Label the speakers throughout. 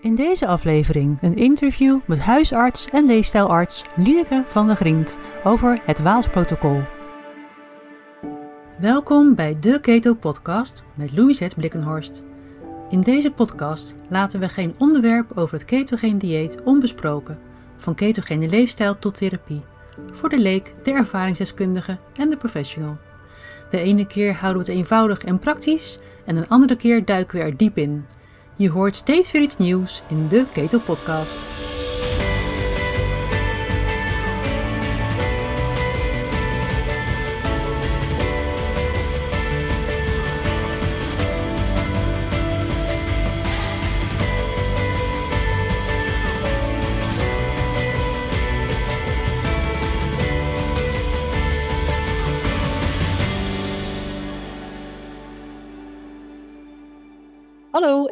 Speaker 1: In deze aflevering een interview met huisarts en leefstijlarts Lineke van der Griend over het Waalsprotocol. Welkom bij de Keto Podcast met Louisette Blikkenhorst. In deze podcast laten we geen onderwerp over het ketogeen dieet onbesproken, van ketogene leefstijl tot therapie, voor de leek, de ervaringsdeskundige en de professional. De ene keer houden we het eenvoudig en praktisch en een andere keer duiken we er diep in. Je hoort steeds weer iets nieuws in de Keto Podcast.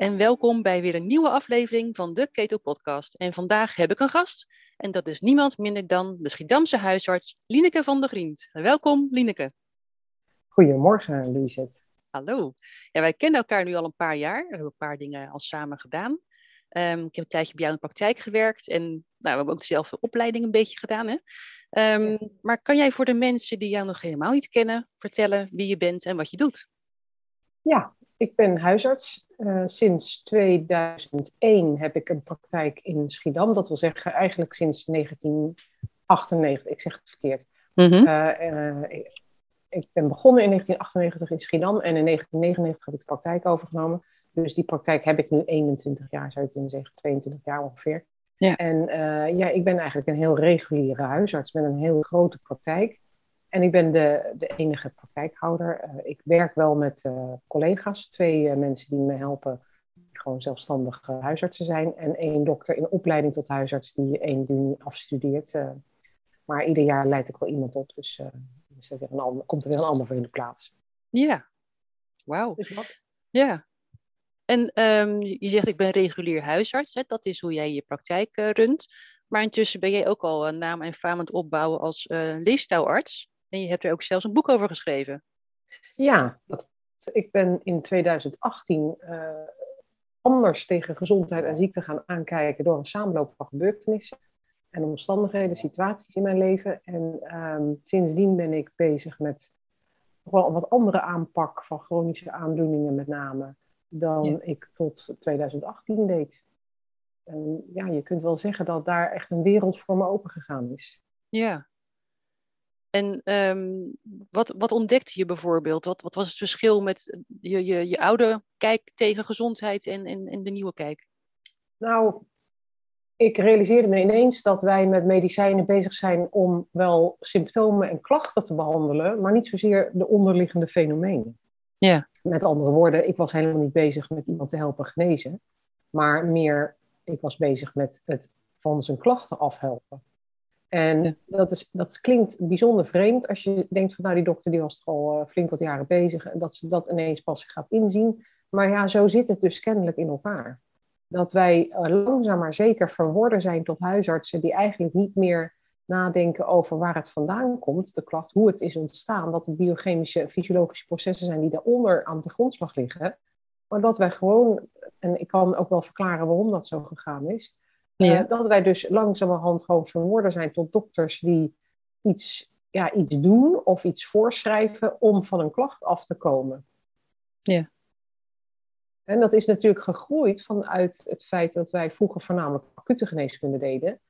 Speaker 2: En welkom bij weer een nieuwe aflevering van de Keto Podcast. En vandaag heb ik een gast en dat is niemand minder dan de Schiedamse huisarts Lineke van der Griend. Welkom Lineke.
Speaker 3: Goedemorgen Louisette.
Speaker 2: Hallo. Ja, wij kennen elkaar nu al een paar jaar. We hebben een paar dingen al samen gedaan. Ehm, ik heb een tijdje bij jou in de praktijk gewerkt en nou, we hebben ook dezelfde opleiding een beetje gedaan. Hè? Ehm, maar kan jij voor de mensen die jou nog helemaal niet kennen vertellen wie je bent en wat je doet?
Speaker 3: Ja, ik ben huisarts. Uh, sinds 2001 heb ik een praktijk in Schiedam. Dat wil zeggen eigenlijk sinds 1998. Ik zeg het verkeerd.
Speaker 2: Mhm.
Speaker 3: Uh, uh, ik, ik, ben begonnen in 1998 in Schiedam en in 1999 heb ik de praktijk overgenomen. Dus die praktijk heb ik nu 21 jaar, zou je kunnen zeggen, 22 jaar ongeveer.
Speaker 2: Ja.
Speaker 3: En ja, ik ben eigenlijk een heel reguliere huisarts met een heel grote praktijk. En ik ben de, de enige praktijkhouder. Uh, ik werk wel met uh, collega's, twee uh, mensen die me helpen, die gewoon zelfstandig huisartsen zijn. En één dokter in opleiding tot huisarts die 1 juni afstudeert. maar ieder jaar leid ik wel iemand op, dus is er weer een ander, komt er weer een ander voor in de plaats.
Speaker 2: Ja, wauw.
Speaker 3: Dus wat?
Speaker 2: Ja. En um, je zegt ik ben regulier huisarts, hè? dat is hoe jij je praktijk runt. Maar intussen ben jij ook al een naam en faam aan het opbouwen als leefstijlarts. En je hebt er ook zelfs een boek over geschreven.
Speaker 3: Ja, dat, ik ben in 2018 uh, anders tegen gezondheid en ziekte gaan aankijken door een samenloop van gebeurtenissen en omstandigheden, situaties in mijn leven. En um, sindsdien ben ik bezig met wel een wat andere aanpak van chronische aandoeningen met name dan ja. ik tot 2018 deed. En ja, je kunt wel zeggen dat daar echt een wereld voor me open gegaan is.
Speaker 2: Ja, en um, wat, wat ontdekte je bijvoorbeeld? Wat, wat was het verschil met je, je, je oude kijk tegen gezondheid en, en, en de nieuwe kijk?
Speaker 3: Nou, ik realiseerde me ineens dat wij met medicijnen bezig zijn om wel symptomen en klachten te behandelen, maar niet zozeer de onderliggende fenomenen.
Speaker 2: Ja.
Speaker 3: Met andere woorden, ik was helemaal niet bezig met iemand te helpen genezen, maar meer, ik was bezig met het van zijn klachten afhelpen. En dat, is, dat klinkt bijzonder vreemd als je denkt van nou die dokter die was toch al uh, flink wat jaren bezig en dat ze dat ineens pas gaat inzien. Maar ja, zo zit het dus kennelijk in elkaar. Dat wij uh, langzaam maar zeker verworden zijn tot huisartsen die eigenlijk niet meer nadenken over waar het vandaan komt, de klacht, hoe het is ontstaan, wat de biochemische en fysiologische processen zijn die daaronder aan de grondslag liggen. Maar dat wij gewoon, en ik kan ook wel verklaren waarom dat zo gegaan is, ja. Uh, dat wij dus langzamerhand gewoon verworden zijn tot dokters die iets, ja, iets doen of iets voorschrijven om van een klacht af te komen.
Speaker 2: Ja.
Speaker 3: En dat is natuurlijk gegroeid vanuit het feit dat wij vroeger voornamelijk acute geneeskunde deden.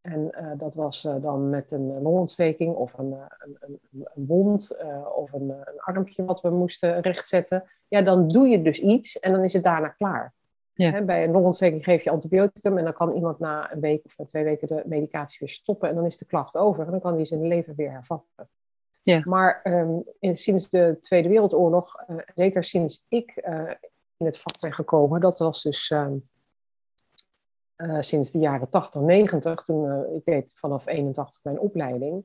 Speaker 3: En uh, dat was uh, dan met een longontsteking of een, een, een, een wond of een, een armpje wat we moesten rechtzetten. Ja, dan doe je dus iets en dan is het daarna klaar.
Speaker 2: Ja.
Speaker 3: Bij een longontsteking geef je antibioticum en dan kan iemand na een week of na twee weken de medicatie weer stoppen en dan is de klacht over en dan kan hij zijn leven weer hervatten.
Speaker 2: Ja.
Speaker 3: Maar um, in, sinds de Tweede Wereldoorlog, uh, zeker sinds ik uh, in het vak ben gekomen, dat was dus um, uh, sinds de jaren 80, 90, toen ik deed vanaf 81 mijn opleiding,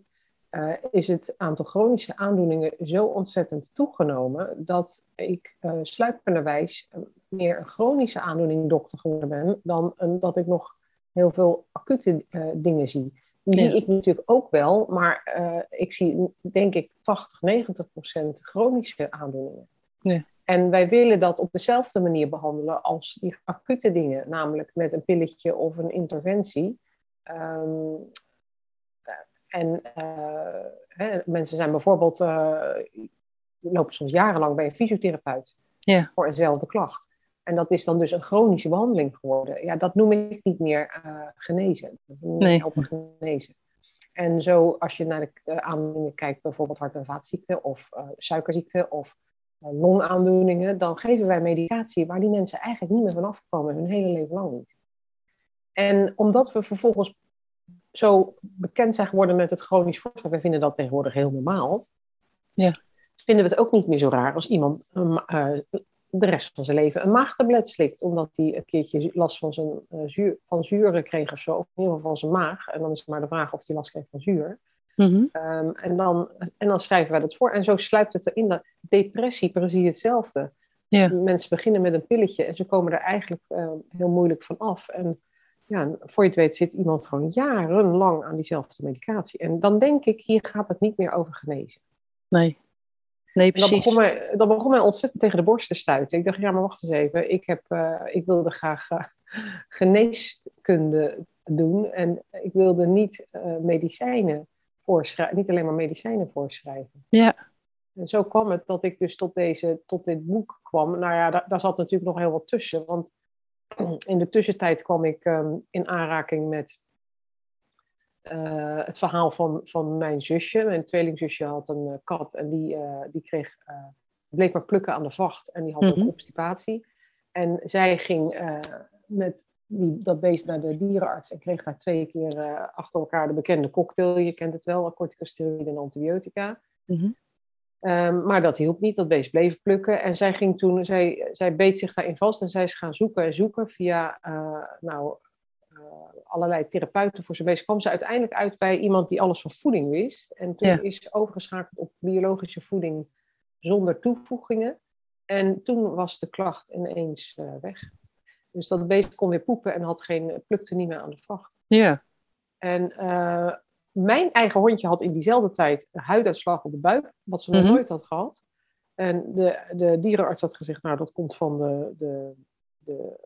Speaker 3: uh, is het aantal chronische aandoeningen zo ontzettend toegenomen dat ik uh, sluipenderwijs meer een chronische aandoening dokter geworden ben dan een, dat ik nog heel veel acute uh, dingen zie. Die ja. zie ik natuurlijk ook wel, maar ik zie denk ik 80, 90 procent chronische aandoeningen.
Speaker 2: Ja.
Speaker 3: En wij willen dat op dezelfde manier behandelen als die acute dingen, namelijk met een pilletje of een interventie. Ehm, en hè, mensen zijn bijvoorbeeld, uh, lopen soms jarenlang bij een fysiotherapeut voor eenzelfde klacht. En dat is dan dus een chronische behandeling geworden. Ja, dat noem ik niet meer uh, genezen.
Speaker 2: Nee.
Speaker 3: Helpen genezen. En zo, als je naar de uh, aandoeningen kijkt, bijvoorbeeld hart- en vaatziekten of uh, suikerziekte of longaandoeningen, dan geven wij medicatie waar die mensen eigenlijk niet meer van afkomen, hun hele leven lang niet. En omdat we vervolgens zo bekend zijn geworden met het chronisch voorschrijven, wij vinden dat tegenwoordig heel normaal,
Speaker 2: ja.
Speaker 3: vinden we het ook niet meer zo raar als iemand uh, de rest van zijn leven een maagtablet slikt, omdat hij een keertje last van, zijn, uh, zuur, van zuren kreeg of zo, of in ieder geval van zijn maag. En dan is het maar de vraag of hij last kreeg van zuur.
Speaker 2: Mm -hmm.
Speaker 3: um, en, dan, en dan schrijven wij dat voor. En zo sluipt het erin. Dat depressie, precies hetzelfde.
Speaker 2: Ja.
Speaker 3: Mensen beginnen met een pilletje en ze komen er eigenlijk uh, heel moeilijk van af. En ja, voor je het weet zit iemand gewoon jarenlang aan diezelfde medicatie. En dan denk ik, hier gaat het niet meer over genezen.
Speaker 2: Nee. Nee,
Speaker 3: En dat
Speaker 2: precies.
Speaker 3: begon, mij, dat begon mij ontzettend tegen de borst te stuiten. Ik dacht, ja, maar wacht eens even. Ik, heb, uh, ik wilde graag uh, geneeskunde doen. En ik wilde niet uh, medicijnen voorschrijven. Niet alleen maar medicijnen voorschrijven.
Speaker 2: Ja.
Speaker 3: En zo kwam het dat ik dus tot, deze, tot dit boek kwam. Nou ja, daar, daar zat natuurlijk nog heel wat tussen. Want in de tussentijd kwam ik um, in aanraking met uh, het verhaal van, van mijn zusje. Mijn tweelingzusje had een uh, kat en die, uh, die kreeg, bleef maar plukken aan de vacht. En die had
Speaker 2: Mm -hmm.
Speaker 3: ook obstipatie. En zij ging met die, dat beest naar de dierenarts en kreeg daar twee keer achter elkaar de bekende cocktail. Je kent het wel, corticosteroïden en antibiotica.
Speaker 2: Mm -hmm.
Speaker 3: Um, maar dat hielp niet, dat beest bleef plukken. En zij ging toen, zij, zij beet zich daarin vast en zij is gaan zoeken en zoeken via nou, allerlei therapeuten voor zijn beest, kwam ze uiteindelijk uit bij iemand die alles van voeding wist. En toen
Speaker 2: ja.
Speaker 3: is overgeschakeld op biologische voeding zonder toevoegingen. En toen was de klacht ineens uh, weg. Dus dat beest kon weer poepen en had geen, plukte niet meer aan de vacht.
Speaker 2: Ja.
Speaker 3: En mijn eigen hondje had in diezelfde tijd een huiduitslag op de buik, wat ze nog
Speaker 2: Mhm.
Speaker 3: mm -hmm. nooit had gehad. En de, de dierenarts had gezegd, nou dat komt van de, de, de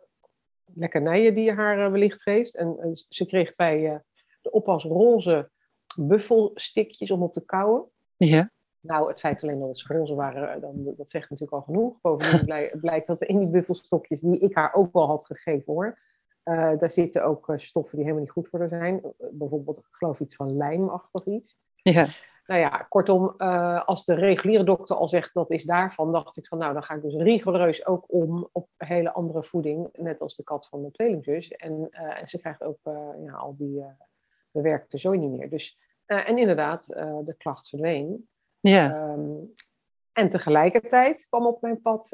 Speaker 3: lekkernijen die je haar uh, wellicht geeft. En, en, ze kreeg bij uh, de oppas roze buffelstikjes om op te kauwen.
Speaker 2: Ja.
Speaker 3: Nou, het feit alleen dat ze roze waren, eh, dan, dat zegt natuurlijk al genoeg. Bovendien blijkt, blijkt dat in die buffelstokjes, die ik haar ook wel had gegeven hoor, uh, daar zitten ook uh, stoffen die helemaal niet goed voor haar zijn. bijvoorbeeld, ik geloof iets van lijmachtig iets.
Speaker 2: Ja.
Speaker 3: Nou ja, kortom, uh, als de reguliere dokter al zegt dat is daarvan, dacht ik van nou, dan ga ik dus rigoureus ook om op hele andere voeding, net als de kat van mijn tweelingzus. En, en ze krijgt ook ja, al die bewerkte zooi niet meer. Dus, en inderdaad, de klacht verdween.
Speaker 2: Ja.
Speaker 3: Um, en tegelijkertijd kwam op mijn pad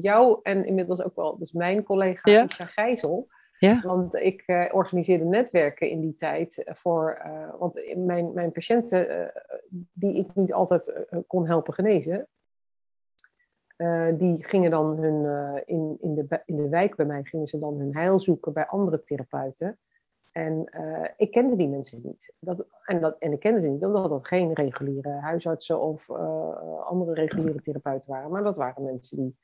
Speaker 3: jou en inmiddels ook wel dus mijn collega
Speaker 2: Ja.
Speaker 3: Isha Gijzel.
Speaker 2: Ja.
Speaker 3: Want ik uh, organiseerde netwerken in die tijd voor, uh, want mijn, mijn patiënten die ik niet altijd kon helpen genezen, die gingen dan hun, in, in, de, in de wijk bij mij, gingen ze dan hun heil zoeken bij andere therapeuten. En ik kende die mensen niet. Dat, en, dat, en ik kende ze niet omdat dat geen reguliere huisartsen of andere reguliere therapeuten waren, maar dat waren mensen die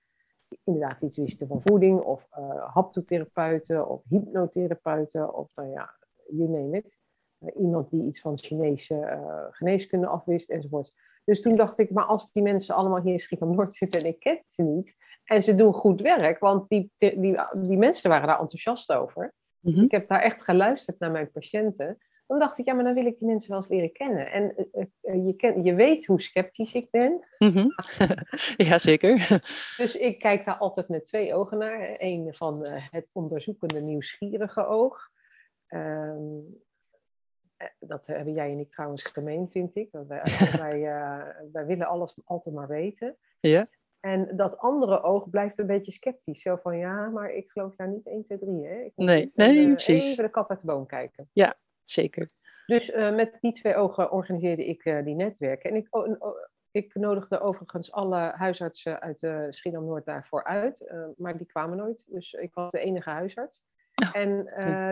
Speaker 3: inderdaad iets wisten van voeding, of uh, haptotherapeuten, of hypnotherapeuten, of nou ja, you name it. Uh, iemand die iets van Chinese uh, geneeskunde afwist, enzovoort. Dus toen dacht ik, maar als die mensen allemaal hier in Schiphol-Noord zitten en ik ken ze niet, en ze doen goed werk, want die, die, die mensen waren daar enthousiast over.
Speaker 2: Mm -hmm.
Speaker 3: Ik heb daar echt geluisterd naar mijn patiënten. Dan dacht ik, ja, maar dan wil ik die mensen wel eens leren kennen. En uh, je, ken, je weet hoe sceptisch ik ben.
Speaker 2: Mm -hmm. ja, zeker.
Speaker 3: Dus ik kijk daar altijd met twee ogen naar. Eén van uh, het onderzoekende, nieuwsgierige oog. Um, dat hebben jij en ik trouwens gemeen, vind ik. Wij, wij, wij willen alles altijd maar weten.
Speaker 2: Ja.
Speaker 3: En dat andere oog blijft een beetje sceptisch. Zo van, ja, maar ik geloof daar niet 1, 2, 3. Hè? Ik moet
Speaker 2: nee, nee,
Speaker 3: even,
Speaker 2: precies.
Speaker 3: Even de kat uit de boom kijken.
Speaker 2: Ja, zeker.
Speaker 3: Dus uh, met die twee ogen organiseerde ik uh, die netwerken. En ik, oh, oh, ik nodigde overigens alle huisartsen uit uh, Schiedam-Noord daarvoor uit. maar die kwamen nooit. Dus ik was de enige huisarts.
Speaker 2: Oh,
Speaker 3: en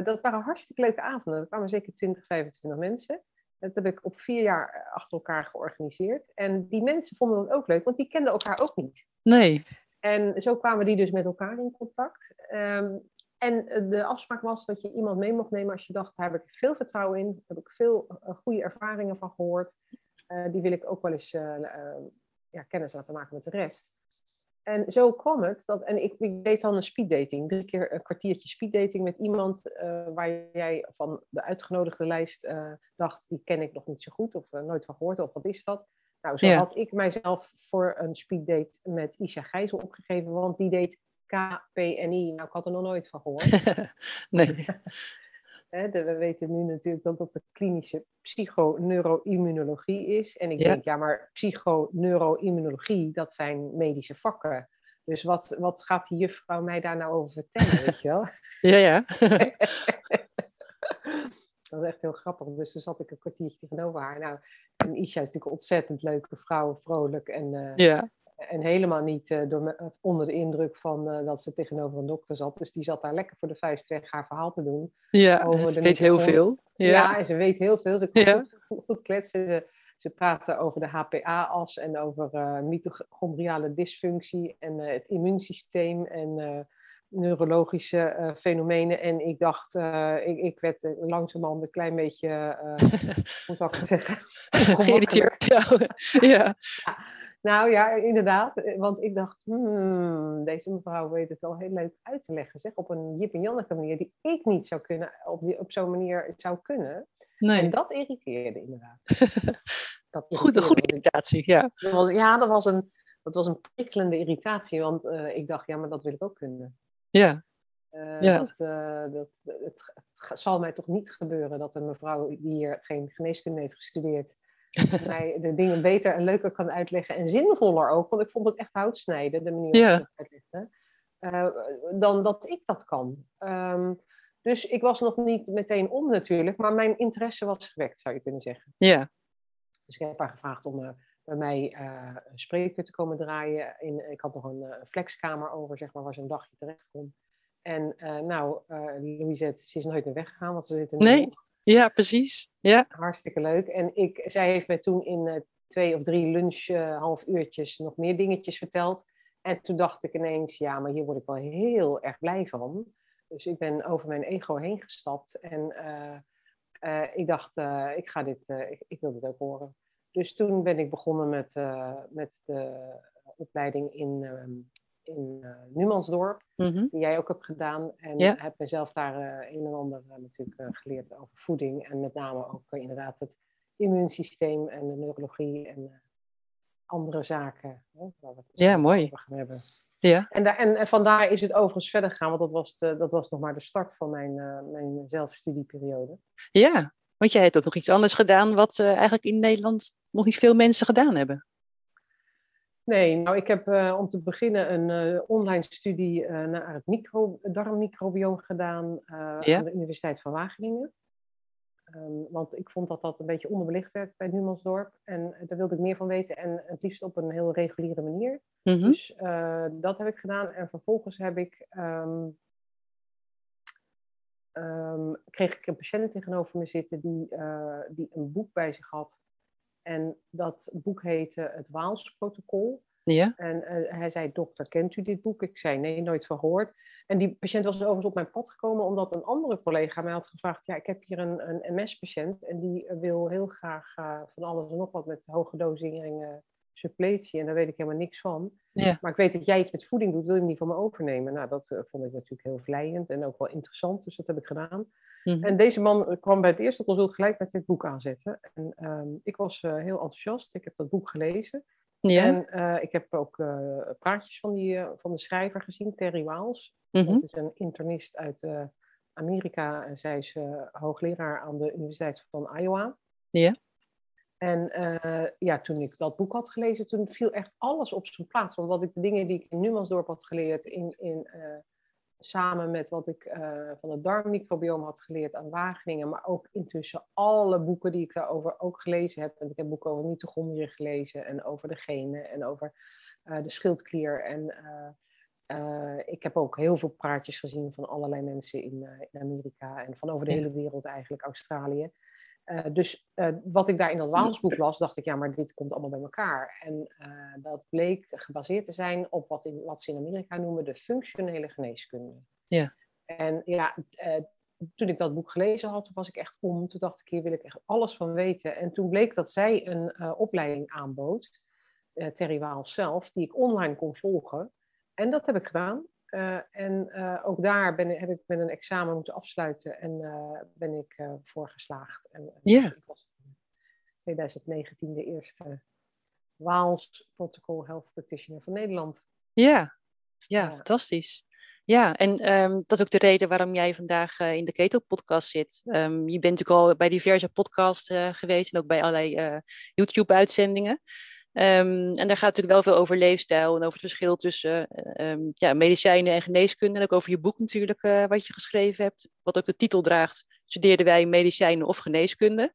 Speaker 3: dat waren hartstikke leuke avonden. Er kwamen zeker 20, 25 mensen. Dat heb ik op vier jaar achter elkaar georganiseerd. En die mensen vonden dat ook leuk, want die kenden elkaar ook niet.
Speaker 2: Nee.
Speaker 3: En zo kwamen die dus met elkaar in contact. Ehm, en de afspraak was dat je iemand mee mocht nemen als je dacht, daar heb ik veel vertrouwen in, daar heb ik veel goede ervaringen van gehoord. die wil ik ook wel eens ja, kennis laten maken met de rest. En zo kwam het, dat, en ik, ik deed dan een speeddating, drie keer een kwartiertje speeddating met iemand waar jij van de uitgenodigde lijst dacht, die ken ik nog niet zo goed of nooit van gehoord, of wat is dat? Nou, zo had ik mijzelf voor een speeddate met Isha Gijzel opgegeven, want die deed KPNI. Nou, ik had er nog nooit van gehoord.
Speaker 2: nee.
Speaker 3: we weten nu natuurlijk dat dat de klinische psychoneuroimmunologie is. En ik denk, ja, maar psychoneuroimmunologie, dat zijn medische vakken. Dus wat, wat gaat die juffrouw mij daar nou over vertellen, weet je wel?
Speaker 2: Ja, ja.
Speaker 3: dat is echt heel grappig. Dus toen zat ik een kwartiertje tegenover haar. Nou, en Isha is natuurlijk een ontzettend leuke vrouw, vrolijk en uh, ja. En helemaal niet uh, door me, onder de indruk van uh, dat ze tegenover een dokter zat. Dus die zat daar lekker voor de vuist weg haar verhaal te doen.
Speaker 2: Ja, over ze weet heel veel.
Speaker 3: Ja. ja. en ze weet heel veel. Ze kan ja. goed, goed, kletsen. Ze, ze praten over de HPA-as en over uh, mitochondriale dysfunctie en het immuunsysteem en neurologische fenomenen. En ik dacht, ik, ik werd langzamerhand een klein beetje, hoe zou ik het zeggen?
Speaker 2: Geïrriteerd. ja. ja.
Speaker 3: Nou ja, inderdaad. Eh, want ik dacht, hmm, deze mevrouw weet het wel heel leuk uit te leggen. Zeg, op een Jip en Janneke manier die ik niet zou kunnen, op, die, op zo'n manier zou kunnen. Nee. En dat irriteerde inderdaad.
Speaker 2: dat goede, goede irritatie, ja.
Speaker 3: Dat was, ja, dat was, een, dat was een prikkelende irritatie. Want uh, ik dacht, ja, maar dat wil ik ook kunnen.
Speaker 2: Ja.
Speaker 3: Uh, ja. Dat, uh, dat, het, het, zal mij toch niet gebeuren dat een mevrouw die hier geen geneeskunde heeft gestudeerd mij de dingen beter en leuker kan uitleggen. En zinvoller ook, want ik vond het echt houtsnijden, de manier waarop je het uitlegde. Uh, dan dat ik dat kan. Um, dus ik was nog niet meteen om natuurlijk, maar mijn interesse was gewekt, zou je kunnen zeggen.
Speaker 2: Ja.
Speaker 3: Dus ik heb haar gevraagd om uh, bij mij uh, een spreker te komen draaien. In, ik had nog een flexkamer over, zeg maar, waar ze een dagje terecht kon. En nou, Louisette, ze is nooit meer weggegaan, want ze zit nu
Speaker 2: Nee? Ja, precies. Ja.
Speaker 3: Hartstikke leuk. En ik, zij heeft mij toen in uh, twee of drie lunch uh, half uurtjes nog meer dingetjes verteld. En toen dacht ik ineens, ja, maar hier word ik wel heel erg blij van. Dus ik ben over mijn ego heen gestapt. En uh, ik dacht, ik, ga dit, ik, ik, wil dit ook horen. Dus toen ben ik begonnen met, met de opleiding in ehm, in uh, Numansdorp, mhm. die jij ook hebt gedaan. En ja. heb mezelf daar uh, een en ander uh, natuurlijk geleerd over voeding. En met name ook inderdaad het immuunsysteem en de neurologie en andere zaken. Hè,
Speaker 2: waar we ja, mooi.
Speaker 3: gaan hebben.
Speaker 2: Ja.
Speaker 3: En, da en, en, vandaar is het overigens verder gegaan, want dat was, de, dat was nog maar de start van mijn, mijn zelfstudieperiode.
Speaker 2: Ja, want jij hebt ook nog iets anders gedaan wat eigenlijk in Nederland nog niet veel mensen gedaan hebben.
Speaker 3: Nee, nou ik heb uh, om te beginnen een uh, online studie uh, naar het micro, darmmicrobioom gedaan aan de Universiteit van Wageningen. Um, want ik vond dat dat een beetje onderbelicht werd bij Numansdorp. En daar wilde ik meer van weten en het liefst op een heel reguliere manier. Mm -hmm. Dus dat heb ik gedaan. En vervolgens heb ik, um, um, kreeg ik een patiënt tegenover me zitten die, die een boek bij zich had en dat boek heette Het Waalsprotocol.
Speaker 2: Ja.
Speaker 3: En uh, hij zei, dokter, kent u dit boek? Ik zei, nee, nooit van gehoord. En die patiënt was overigens op mijn pad gekomen omdat een andere collega mij had gevraagd, ja, ik heb hier een, een MS-patiënt en die wil heel graag uh, van alles en nog wat met hoge doseringen suppletie. En daar weet ik helemaal niks van.
Speaker 2: Ja.
Speaker 3: Maar ik weet dat jij iets met voeding doet, wil je hem niet van me overnemen? Nou, dat uh, vond ik natuurlijk heel vlijend en ook wel interessant, dus dat heb ik gedaan. Mhm. En deze man kwam bij het eerste consult gelijk met dit boek aanzetten. En um, ik was uh, heel enthousiast. Ik heb dat boek gelezen.
Speaker 2: Ja.
Speaker 3: En uh, ik heb ook praatjes van, die, van de schrijver gezien, Terry Waals. Mm -hmm. Dat is een internist uit Amerika. En zij is hoogleraar aan de Universiteit van Iowa.
Speaker 2: Ja.
Speaker 3: En ja, toen ik dat boek had gelezen, toen viel echt alles op zijn plaats. Want wat ik, de dingen die ik in Numansdorp had geleerd in, in samen met wat ik uh, van het darmmicrobiome had geleerd aan Wageningen, maar ook intussen alle boeken die ik daarover ook gelezen heb. Want ik heb boeken over mitochondriën gelezen en over de genen en over de schildklier. En ik heb ook heel veel praatjes gezien van allerlei mensen in, in, Amerika en van over de hele wereld eigenlijk, Australië. Uh, dus uh, wat ik daar in dat Waalsboek las, dacht ik, ja, maar dit komt allemaal bij elkaar. En uh, dat bleek gebaseerd te zijn op wat, in, wat ze in Amerika noemen de functionele geneeskunde.
Speaker 2: Ja.
Speaker 3: En ja, toen ik dat boek gelezen had, was ik echt om. Toen dacht ik, hier wil ik echt alles van weten. En toen bleek dat zij een opleiding aanbood, Terry Waals zelf, die ik online kon volgen. En dat heb ik gedaan. En ook daar ben, heb ik met een examen moeten afsluiten en uh, ben ik voor geslaagd. En,
Speaker 2: yeah. dus
Speaker 3: ik was in 2019 de eerste Waals Protocol Health Practitioner van Nederland.
Speaker 2: Ja, ja, fantastisch. Ja, en um, dat is ook de reden waarom jij vandaag in de Ketel podcast zit. Um, je bent natuurlijk al bij diverse podcasts geweest en ook bij allerlei YouTube-uitzendingen. Um, en daar gaat natuurlijk wel veel over leefstijl en over het verschil tussen um, ja, medicijnen en geneeskunde. En ook over je boek natuurlijk, uh, wat je geschreven hebt, wat ook de titel draagt. Studeerden wij medicijnen of geneeskunde?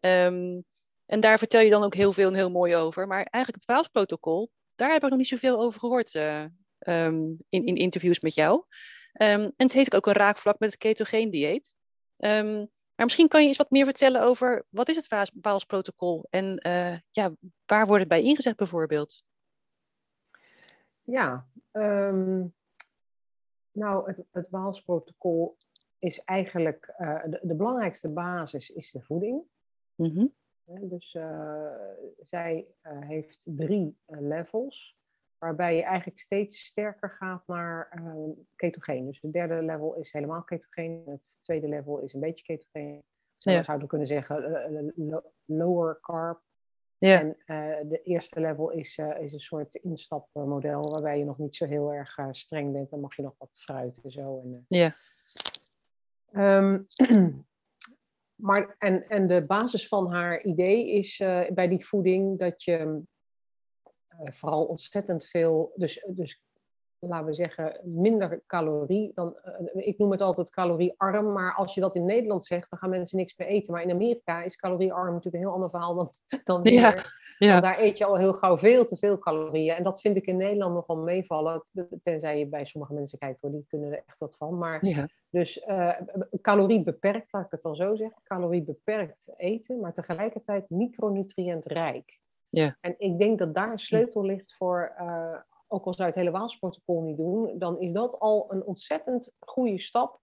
Speaker 2: Um, en daar vertel je dan ook heel veel en heel mooi over. Maar eigenlijk het Waalsprotocol, daar heb ik nog niet zoveel over gehoord uh, in, in interviews met jou. en het heeft ook een raakvlak met het ketogeen dieet. Maar misschien kan je eens wat meer vertellen over wat is het Waalsprotocol en uh, ja, waar wordt het bij ingezet bijvoorbeeld?
Speaker 3: Ja, um, nou het, het Waalsprotocol is eigenlijk uh, de, de, belangrijkste basis is de voeding.
Speaker 2: Mm -hmm.
Speaker 3: Dus uh, zij heeft drie levels waarbij je eigenlijk steeds sterker gaat naar uh, ketogeen. Dus het derde level is helemaal ketogeen, het tweede level is een beetje ketogeen. Zo ja. zouden we kunnen zeggen uh, lower carb.
Speaker 2: Ja.
Speaker 3: En uh, de eerste level is, is een soort instapmodel waarbij je nog niet zo heel erg streng bent. Dan mag je nog wat fruit en zo. En,
Speaker 2: ja.
Speaker 3: Um, maar, en, en de basis van haar idee is bij die voeding dat je vooral ontzettend veel, dus, dus laten we zeggen, minder calorie. Dan, uh, ik noem het altijd caloriearm, maar als je dat in Nederland zegt, dan gaan mensen niks meer eten. Maar in Amerika is caloriearm natuurlijk een heel ander verhaal dan, dan hier.
Speaker 2: Ja, ja.
Speaker 3: daar eet je al heel gauw veel te veel calorieën. En dat vind ik in Nederland nogal meevallen. Tenzij je bij sommige mensen kijkt, hoor, die kunnen er echt wat van. Maar
Speaker 2: ja.
Speaker 3: dus uh, calorie beperkt, laat ik het dan zo zeggen. Calorie beperkt eten, maar tegelijkertijd micronutriëntrijk.
Speaker 2: Ja.
Speaker 3: En ik denk dat daar een sleutel ligt voor, uh, ook al zou je het hele Waalsprotocol niet doen, dan is dat al een ontzettend goede stap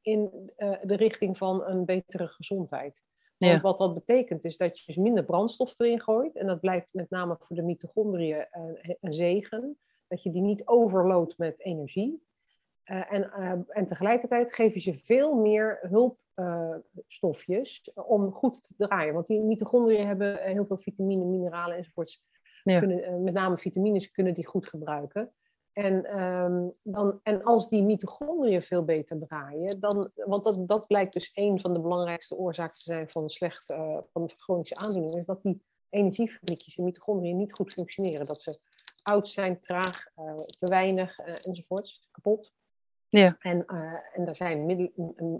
Speaker 3: in uh, de richting van een betere gezondheid. Want wat dat betekent is dat je dus minder brandstof erin gooit. En dat blijkt met name voor de mitochondriën een, een zegen. Dat je die niet overloodt met energie. Uh, en, uh, en tegelijkertijd je ze veel meer hulpstofjes uh, om goed te draaien. Want die mitochondriën hebben heel veel vitamine, mineralen enzovoorts.
Speaker 2: Ja.
Speaker 3: Kunnen, met name vitamines kunnen die goed gebruiken. En, um, dan, en als die mitochondriën veel beter draaien, dan, want dat, dat blijkt dus een van de belangrijkste oorzaken te zijn van, slecht, van chronische aandoeningen, is dat die energiefabriekjes, de mitochondriën, niet goed functioneren. Dat ze oud zijn, traag, te weinig enzovoorts, kapot.
Speaker 2: Ja.
Speaker 3: En, uh, en er zijn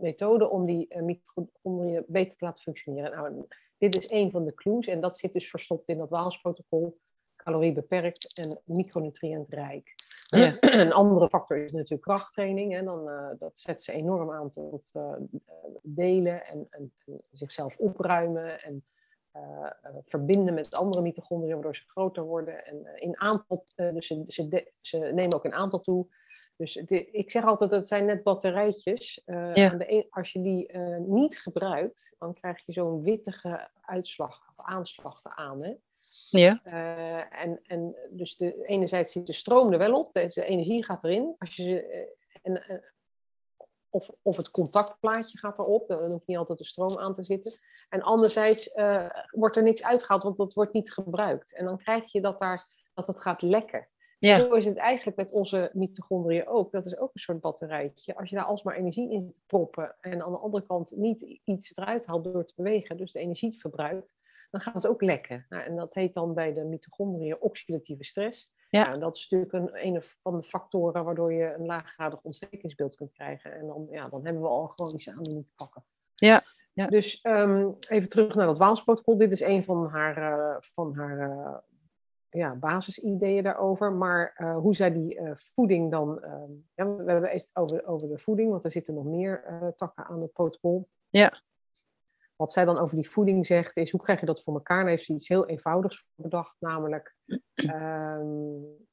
Speaker 3: methoden om die uh, mitochondriën beter te laten functioneren. Nou, dit is een van de clues en dat zit dus verstopt in dat Waalsprotocol. Calorie beperkt en micronutriëntrijk.
Speaker 2: Ja.
Speaker 3: een andere factor is natuurlijk krachttraining. En dan, uh, dat zet ze enorm aan tot delen en, en, en, zichzelf opruimen. En verbinden met andere mitochondriën, waardoor ze groter worden. En in aantal, dus ze, ze, ze nemen ook in aantal toe. Dus ik zeg altijd, dat zijn net batterijtjes. Uh,
Speaker 2: Ja.
Speaker 3: de een- als je die eh, niet gebruikt, dan krijg je zo'n wittige uitslag of aanslag aan. Hè?
Speaker 2: Ja.
Speaker 3: Eh, en, en dus de, enerzijds zit de stroom er wel op, de, de energie gaat erin. Als je ze, en, of, of het contactplaatje gaat erop, dan hoeft niet altijd de stroom aan te zitten. En anderzijds wordt er niks uitgehaald, want dat wordt niet gebruikt. En dan krijg je dat, daar, dat het gaat lekken.
Speaker 2: Ja.
Speaker 3: Zo is het eigenlijk met onze mitochondriën ook. Dat is ook een soort batterijtje. Als je daar alsmaar energie in proppen en aan de andere kant niet iets eruit haalt door te bewegen, dus de energie verbruikt, dan gaat het ook lekken. Nou, en dat heet dan bij de mitochondriën oxidatieve stress.
Speaker 2: Ja.
Speaker 3: Nou, en dat is natuurlijk een, een van de factoren waardoor je een laaggradig ontstekingsbeeld kunt krijgen. En dan, ja, dan hebben we al chronische aandoening te pakken.
Speaker 2: Ja, ja.
Speaker 3: Dus um, even terug naar dat Waalsprotocol. Dit is een van haar, uh, van haar uh, ja, basisideeën daarover. Maar uh, hoe zij die voeding dan... ja, we hebben het over, over de voeding, want er zitten nog meer takken aan het protocol.
Speaker 2: Ja.
Speaker 3: wat zij dan over die voeding zegt, is hoe krijg je dat voor elkaar? Dan heeft ze iets heel eenvoudigs bedacht, namelijk um,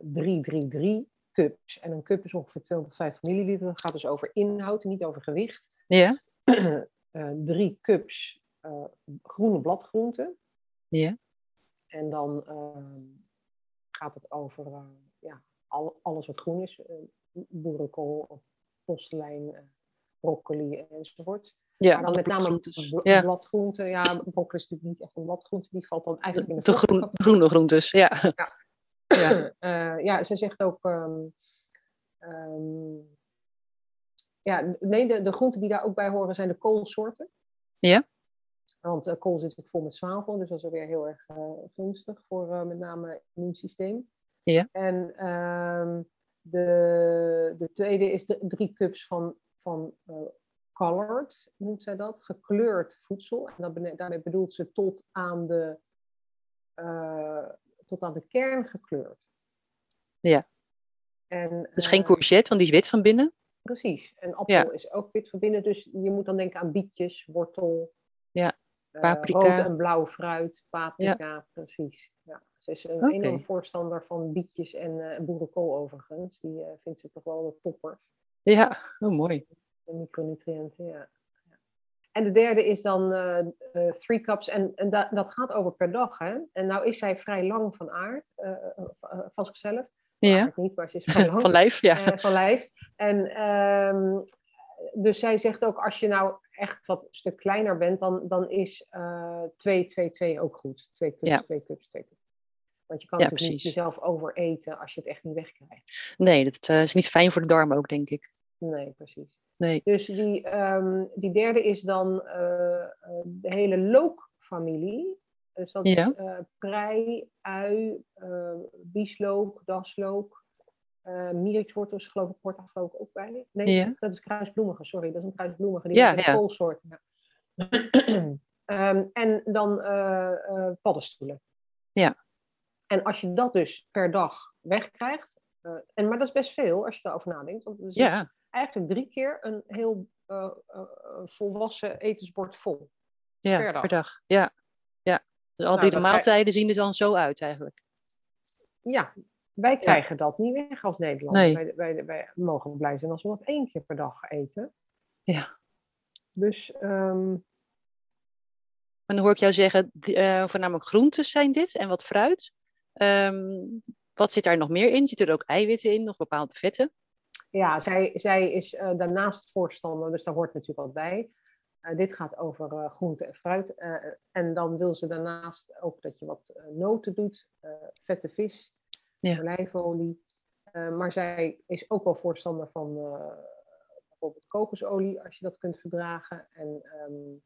Speaker 3: 3, 3, 3 cups. En een cup is ongeveer 250 milliliter. Dat gaat dus over inhoud, niet over gewicht.
Speaker 2: Ja.
Speaker 3: drie cups groene bladgroenten.
Speaker 2: Ja.
Speaker 3: En dan uh, gaat het over uh, ja, al, alles wat groen is. boerenkool, postelijn, broccoli enzovoort.
Speaker 2: Ja,
Speaker 3: maar dan met name
Speaker 2: ja.
Speaker 3: bladgroenten. Ja, broccoli is natuurlijk niet echt een bladgroente. Die valt dan eigenlijk in de,
Speaker 2: de groen, groene groentes, ja.
Speaker 3: ja. Ja. Uh, ja, ze zegt ook. Um, um, ja, nee, de, de groenten die daar ook bij horen zijn de koolsoorten.
Speaker 2: Ja.
Speaker 3: Want uh, kool zit natuurlijk vol met zwavel, dus dat is ook weer heel erg uh, gunstig voor met name het immuunsysteem.
Speaker 2: Ja.
Speaker 3: En um, de, de tweede is de drie cups van, van colored, noemt zij dat, gekleurd voedsel. En dat, daarmee bedoelt ze tot aan de tot aan de kern gekleurd.
Speaker 2: Ja.
Speaker 3: En,
Speaker 2: dus geen courgette, want die is wit van binnen.
Speaker 3: Precies. En appel ja. is ook wit van binnen. Dus je moet dan denken aan bietjes, wortel.
Speaker 2: Ja. Paprika.
Speaker 3: Uh, rood en blauw fruit, paprika, precies. Ja. Ze is een okay. enorm voorstander van bietjes en uh, boerenkool overigens. Die uh, vindt ze toch wel de toppers.
Speaker 2: Ja, oh, mooi.
Speaker 3: De micronutriënten, ja. En de derde is dan uh, three cups. En, en da dat gaat over per dag. Hè? En nou is zij vrij lang van aard, van zichzelf.
Speaker 2: Ja.
Speaker 3: Niet, maar ze is vrij lang.
Speaker 2: van lijf, ja.
Speaker 3: van lijf. En um, dus zij zegt ook, als je nou echt wat een stuk kleiner bent, dan, dan is 2, 2, 2 ook goed. Twee cups,
Speaker 2: ja.
Speaker 3: twee cups, twee cups. Want je kan
Speaker 2: ja,
Speaker 3: natuurlijk
Speaker 2: precies.
Speaker 3: niet jezelf overeten als je het echt niet wegkrijgt.
Speaker 2: Nee, dat is niet fijn voor de darmen ook, denk ik.
Speaker 3: Nee, precies.
Speaker 2: Nee.
Speaker 3: Dus die, um, die derde is dan uh, de hele lookfamilie. Dus dat
Speaker 2: ja.
Speaker 3: is prei, ui, bieslook, daslook, mierikswortels, geloof ik, hoort daar geloof ik ook bij. Nee,
Speaker 2: ja.
Speaker 3: dat is kruisbloemige, sorry, dat is een kruisbloemige. Die
Speaker 2: ja,
Speaker 3: is
Speaker 2: ja.
Speaker 3: koolsoort. Ja. um, en dan paddenstoelen.
Speaker 2: Ja.
Speaker 3: En als je dat dus per dag wegkrijgt, en, maar dat is best veel als je daarover nadenkt. Want het is
Speaker 2: ja.
Speaker 3: dus eigenlijk drie keer een heel uh, uh, volwassen etensbord vol.
Speaker 2: Ja,
Speaker 3: per dag.
Speaker 2: Per dag. Ja. ja. Dus al
Speaker 3: Nou,
Speaker 2: die de maaltijden zien er dan zo uit eigenlijk.
Speaker 3: Ja, wij krijgen dat niet weg als Nederland.
Speaker 2: Nee.
Speaker 3: Wij, wij, wij, mogen blij zijn als we dat één keer per dag eten.
Speaker 2: Ja.
Speaker 3: Dus. Um...
Speaker 2: En dan hoor ik jou zeggen, uh, voornamelijk groentes zijn dit en wat fruit. Um, wat zit daar nog meer in? Zitten er ook eiwitten in of bepaalde vetten?
Speaker 3: Ja, zij, zij is uh, daarnaast voorstander, dus daar hoort natuurlijk wat bij. Uh, dit gaat over uh, groente en fruit. en dan wil ze daarnaast ook dat je wat noten doet, vette vis,
Speaker 2: ja.
Speaker 3: olijfolie. maar zij is ook wel voorstander van bijvoorbeeld kokosolie, als je dat kunt verdragen. En um,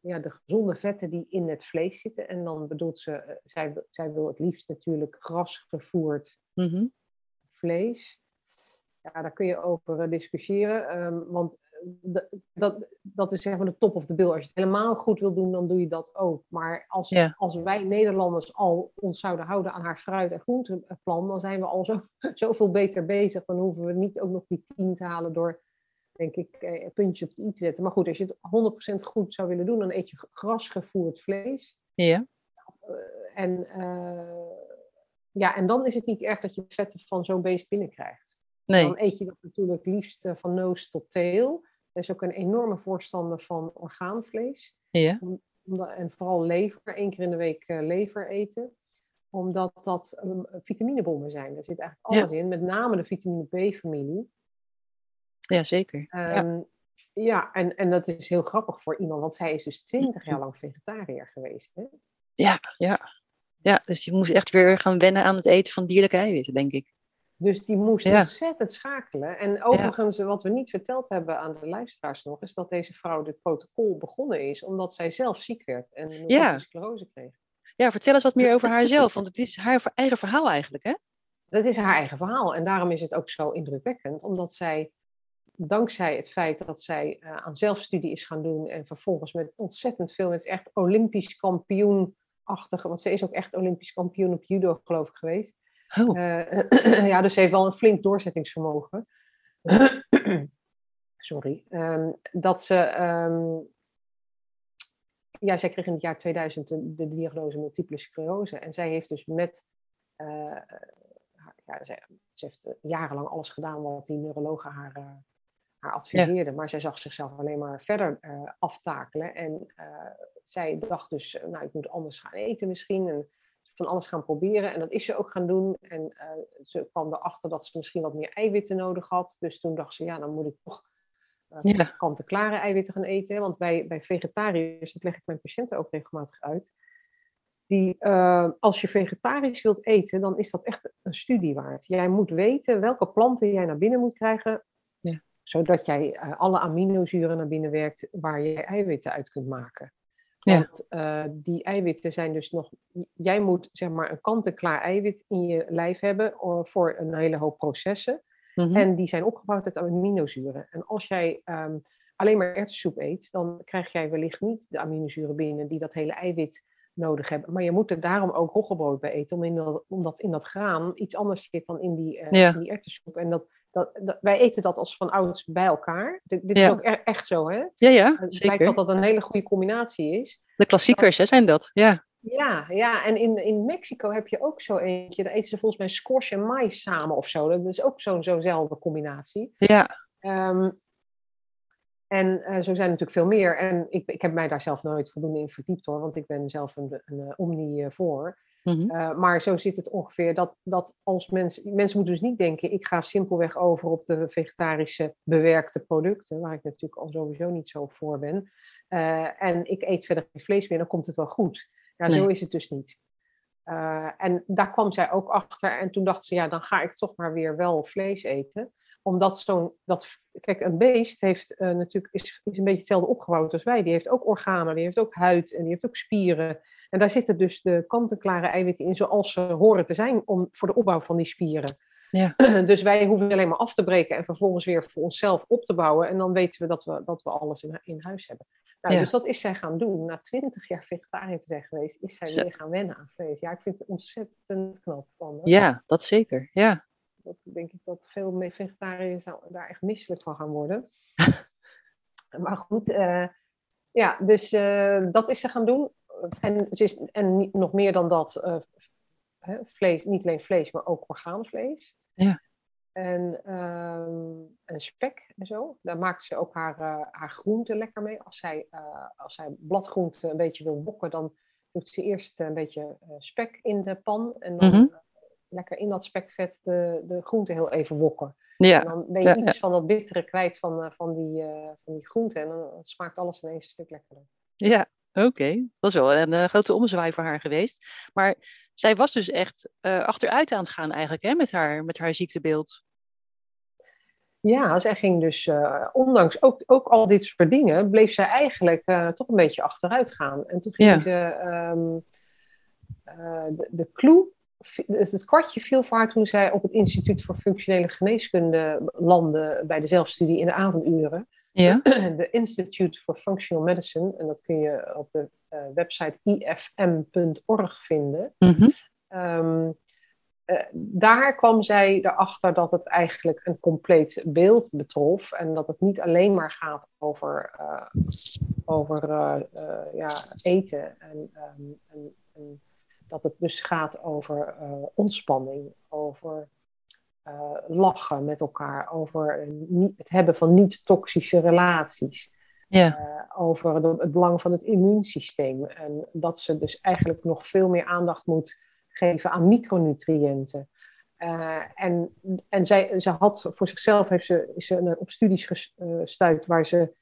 Speaker 3: ja, de gezonde vetten die in het vlees zitten. En dan bedoelt ze, zij, zij wil het liefst natuurlijk grasgevoerd
Speaker 2: mm -hmm.
Speaker 3: vlees. Ja, daar kun je over discussiëren. Um, want dat, dat is zeg maar de top of the bill. Als je het helemaal goed wil doen, dan doe je dat ook. Maar als,
Speaker 2: ja.
Speaker 3: als wij Nederlanders al ons zouden houden aan haar fruit- en groenteplan, dan zijn we al zo, zoveel beter bezig. Dan hoeven we niet ook nog die tien te halen door, denk ik, een puntje op het i te zetten. Maar goed, als je het 100% goed zou willen doen, dan eet je grasgevoerd vlees.
Speaker 2: Ja.
Speaker 3: Uh, en, uh, ja, en dan is het niet erg dat je vetten van zo'n beest binnenkrijgt.
Speaker 2: Nee.
Speaker 3: Dan eet je dat natuurlijk liefst van noos tot teel. Er is ook een enorme voorstander van orgaanvlees.
Speaker 2: Ja.
Speaker 3: Om, en vooral lever, één keer in de week uh, lever eten. Omdat dat um, vitaminebommen zijn. Er zit eigenlijk alles ja. in, met name de vitamine B-familie.
Speaker 2: Ja, zeker.
Speaker 3: Um, ja, ja en, en dat is heel grappig voor iemand, want zij is dus twintig jaar lang vegetariër geweest. Hè?
Speaker 2: Ja, ja. Ja, dus je moest echt weer gaan wennen aan het eten van dierlijke eiwitten, denk ik.
Speaker 3: Dus die moest ja. ontzettend schakelen. En overigens, ja. wat we niet verteld hebben aan de luisteraars nog, is dat deze vrouw dit protocol begonnen is omdat zij zelf ziek werd en
Speaker 2: ja.
Speaker 3: sclerose kreeg.
Speaker 2: Ja, vertel eens wat meer over haarzelf, want het is haar eigen verhaal eigenlijk, hè?
Speaker 3: Dat is haar eigen verhaal en daarom is het ook zo indrukwekkend, omdat zij, dankzij het feit dat zij uh, aan zelfstudie is gaan doen en vervolgens met ontzettend veel, met echt olympisch kampioenachtige, want ze is ook echt olympisch kampioen op judo, geloof ik, geweest.
Speaker 2: Oh.
Speaker 3: Uh, ja, dus ze heeft wel een flink doorzettingsvermogen. sorry, ehm, dat ze, ehm, ja, zij kreeg in het jaar 2000 de, de diagnose multiple sclerose. En zij heeft dus met, uh, ja, ze, ze, heeft jarenlang alles gedaan wat die neurologen haar, uh, haar adviseerden. Maar zij zag zichzelf alleen maar verder uh, aftakelen. En zij dacht dus, nou, ik moet anders gaan eten misschien. En van alles gaan proberen. En dat is ze ook gaan doen. En ze kwam erachter dat ze misschien wat meer eiwitten nodig had. Dus toen dacht ze, ja, dan moet ik toch uh, ja. kant-en-klare eiwitten gaan eten. Want bij, bij vegetariërs, dat leg ik mijn patiënten ook regelmatig uit. Die, uh, als je vegetarisch wilt eten, dan is dat echt een studie waard. Jij moet weten welke planten jij naar binnen moet krijgen. Ja. Zodat jij alle aminozuren naar binnen werkt waar je eiwitten uit kunt maken. Want ja. die eiwitten zijn dus nog. Jij moet zeg maar een kant-en-klaar eiwit in je lijf hebben voor een hele hoop processen. Mhm. En die zijn opgebouwd uit aminozuren. En als jij um, alleen maar erwtensoep eet, dan krijg jij wellicht niet de aminozuren binnen die dat hele eiwit nodig hebben. Maar je moet er daarom ook roggebrood bij eten, om in dat, omdat in dat graan iets anders zit dan in die, uh, ja. die erwtensoep. En dat, dat, dat, wij eten dat als van ouds bij elkaar. Dit, dit ja. is ook e echt zo, hè?
Speaker 2: Ja, ja,
Speaker 3: Het lijkt dat dat een hele goede combinatie is.
Speaker 2: De klassiekers, hè, zijn dat, ja.
Speaker 3: Ja, ja, en in, in Mexico heb je ook zo eentje. Daar eten ze volgens mij squash en mais samen of zo. Dat is ook zo'n zo'nzelfde combinatie.
Speaker 2: Ja.
Speaker 3: Um, en uh, zo zijn er natuurlijk veel meer. En ik, ik heb mij daar zelf nooit voldoende in verdiept hoor, want ik ben zelf een, een, een omnivore. Mm -hmm. uh, maar zo zit het ongeveer dat, dat als mensen. Mensen moeten dus niet denken: ik ga simpelweg over op de vegetarische bewerkte producten, waar ik natuurlijk al sowieso niet zo voor ben. Uh, en ik eet verder geen vlees meer, dan komt het wel goed. Ja, nee. zo is het dus niet. Uh, en daar kwam zij ook achter. En toen dacht ze, ja, dan ga ik toch maar weer wel vlees eten. Omdat zo'n, dat, kijk, een beest heeft uh, natuurlijk, is, is een beetje hetzelfde opgebouwd als wij. Die heeft ook organen, die heeft ook huid en die heeft ook spieren. En daar zitten dus de kant-en-klare eiwitten in zoals ze horen te zijn om, voor de opbouw van die spieren.
Speaker 2: Ja.
Speaker 3: Dus wij hoeven alleen maar af te breken en vervolgens weer voor onszelf op te bouwen. En dan weten we dat we, dat we alles in, in huis hebben. Nou, ja. Dus dat is zij gaan doen. Na twintig jaar vegetariër te zijn geweest, is zij Zo. weer gaan wennen aan vlees. Ja, ik vind het ontzettend knap van. Hè?
Speaker 2: Ja, dat zeker. Ja.
Speaker 3: Dat denk ik dat veel vegetariërs daar echt misselijk van gaan worden. maar goed, uh, ja, dus uh, dat is ze gaan doen. En, ze is, en nog meer dan dat, uh, vlees, niet alleen vlees, maar ook orgaanvlees.
Speaker 2: Ja.
Speaker 3: En, um, en spek en zo. Daar maakt ze ook haar, uh, haar groenten lekker mee. Als zij, uh, als zij bladgroenten een beetje wil bokken, dan doet ze eerst een beetje spek in de pan. En dan mm-hmm. lekker in dat spekvet de, de groenten heel even wokken.
Speaker 2: Ja.
Speaker 3: En dan ben je ja, iets ja. van dat bittere kwijt van, van, die, van die groenten. En dan, dan smaakt alles ineens een stuk lekkerder.
Speaker 2: Ja, Oké, okay. dat is wel een uh, grote omzwaai voor haar geweest. Maar zij was dus echt uh, achteruit aan het gaan eigenlijk hè, met, haar, met haar ziektebeeld.
Speaker 3: Ja, zij ging dus, uh, ondanks ook, ook al dit soort dingen, bleef zij eigenlijk toch een beetje achteruit gaan. En toen ging ja. ze, um, de, de clue, het kwartje viel voor haar toen zij op het Instituut voor Functionele Geneeskunde landde bij de zelfstudie in de avonduren.
Speaker 2: Ja.
Speaker 3: De Institute for Functional Medicine, en dat kun je op de uh, website ifm.org vinden.
Speaker 2: Mm -hmm.
Speaker 3: um, uh, daar kwam zij erachter dat het eigenlijk een compleet beeld betrof en dat het niet alleen maar gaat over, uh, over ja, eten en, um, en, en, dat het dus gaat over ontspanning, over uh, lachen met elkaar, over het hebben van niet-toxische relaties.
Speaker 2: Ja.
Speaker 3: Uh, over de, het belang van het immuunsysteem. En dat ze dus eigenlijk nog veel meer aandacht moet geven aan micronutriënten. Uh, en en zij, ze had voor zichzelf heeft ze, is ze op studies gestuurd waar ze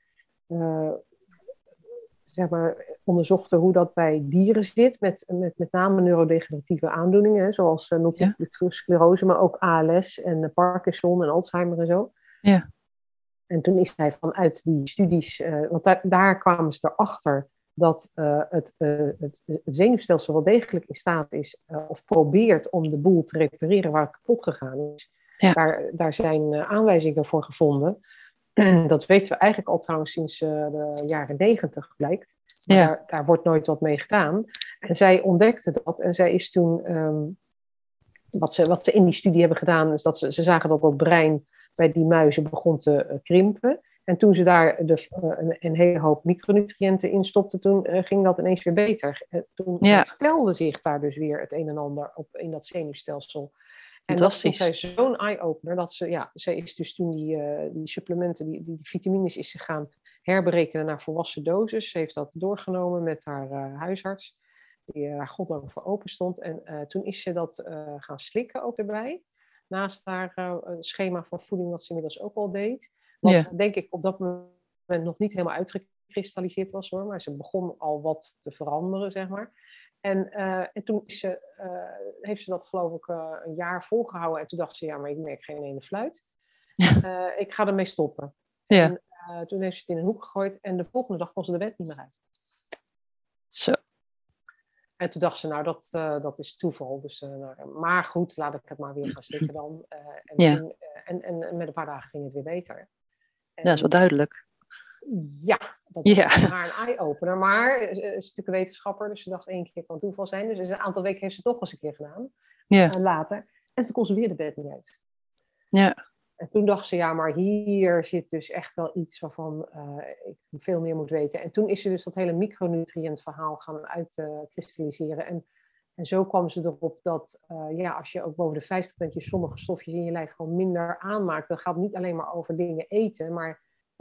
Speaker 3: zeg maar, onderzochten hoe dat bij dieren zit, met, met, met name neurodegeneratieve aandoeningen, zoals uh, multiple ja. sclerose, maar ook ALS en uh, Parkinson en Alzheimer en zo.
Speaker 2: Ja.
Speaker 3: En toen is hij vanuit die studies, uh, want daar, daar kwamen ze erachter dat het, het, het, zenuwstelsel wel degelijk in staat is, of probeert om de boel te repareren waar het kapot gegaan is.
Speaker 2: Ja.
Speaker 3: Daar, daar zijn aanwijzingen voor gevonden. Dat weten we eigenlijk al trouwens sinds de jaren negentig, blijkt. Maar ja. daar, daar, wordt nooit wat mee gedaan. En zij ontdekte dat en zij is toen, um, wat, ze, wat ze in die studie hebben gedaan, is dat ze, ze zagen dat dat brein bij die muizen begon te uh, krimpen. En toen ze daar de, een, een, hele hoop micronutriënten in stopte, toen ging dat ineens weer beter. toen
Speaker 2: Ja.
Speaker 3: herstelde zich daar dus weer het een en ander op, in dat zenuwstelsel. En dat vond zij zo'n eye-opener dat ze, ja, zij is dus toen die, eh, die supplementen, die, die, die vitamines is ze gaan herberekenen naar volwassen dosis. Ze heeft dat doorgenomen met haar eh, huisarts, die uh, haar goddank voor open stond. En eh, toen is ze dat eh, gaan slikken ook erbij. Naast haar eh, schema van voeding, wat ze inmiddels ook al deed. Wat
Speaker 2: Ja.
Speaker 3: denk ik op dat moment nog niet helemaal uitgekristalliseerd was hoor. Maar ze begon al wat te veranderen, zeg maar. En, eh, en toen is ze, eh, heeft ze dat geloof ik eh, een jaar volgehouden. En toen dacht ze, ja, maar ik merk geen ene fluit. Ik ga ermee stoppen.
Speaker 2: Ja.
Speaker 3: En toen heeft ze het in een hoek gegooid. En de volgende dag kon ze de wet niet meer uit.
Speaker 2: Zo.
Speaker 3: En toen dacht ze, nou, dat, dat is toeval. Dus, nou, maar goed, laat ik het maar weer gaan slikken dan. En,
Speaker 2: Ja.
Speaker 3: toen, en, en, en met een paar dagen ging het weer beter. En,
Speaker 2: Ja, dat is wel duidelijk.
Speaker 3: Ja, dat was
Speaker 2: Ja.
Speaker 3: voor haar een eye-opener. Maar eh, ze is natuurlijk een wetenschapper, dus ze dacht één keer kan toeval zijn. Dus een aantal weken heeft ze het toch eens een keer gedaan. En later. En toen kon ze weer de bed niet uit.
Speaker 2: Ja.
Speaker 3: En toen dacht ze, ja, maar hier zit dus echt wel iets waarvan eh, ik veel meer moet weten. En toen is ze dus dat hele micronutriënt verhaal gaan uitkristalliseren. en, en zo kwam ze erop dat, eh, ja, als je ook boven de 50 bent, je sommige stofjes in je lijf gewoon minder aanmaakt. Dat gaat niet alleen maar over dingen eten, maar eh,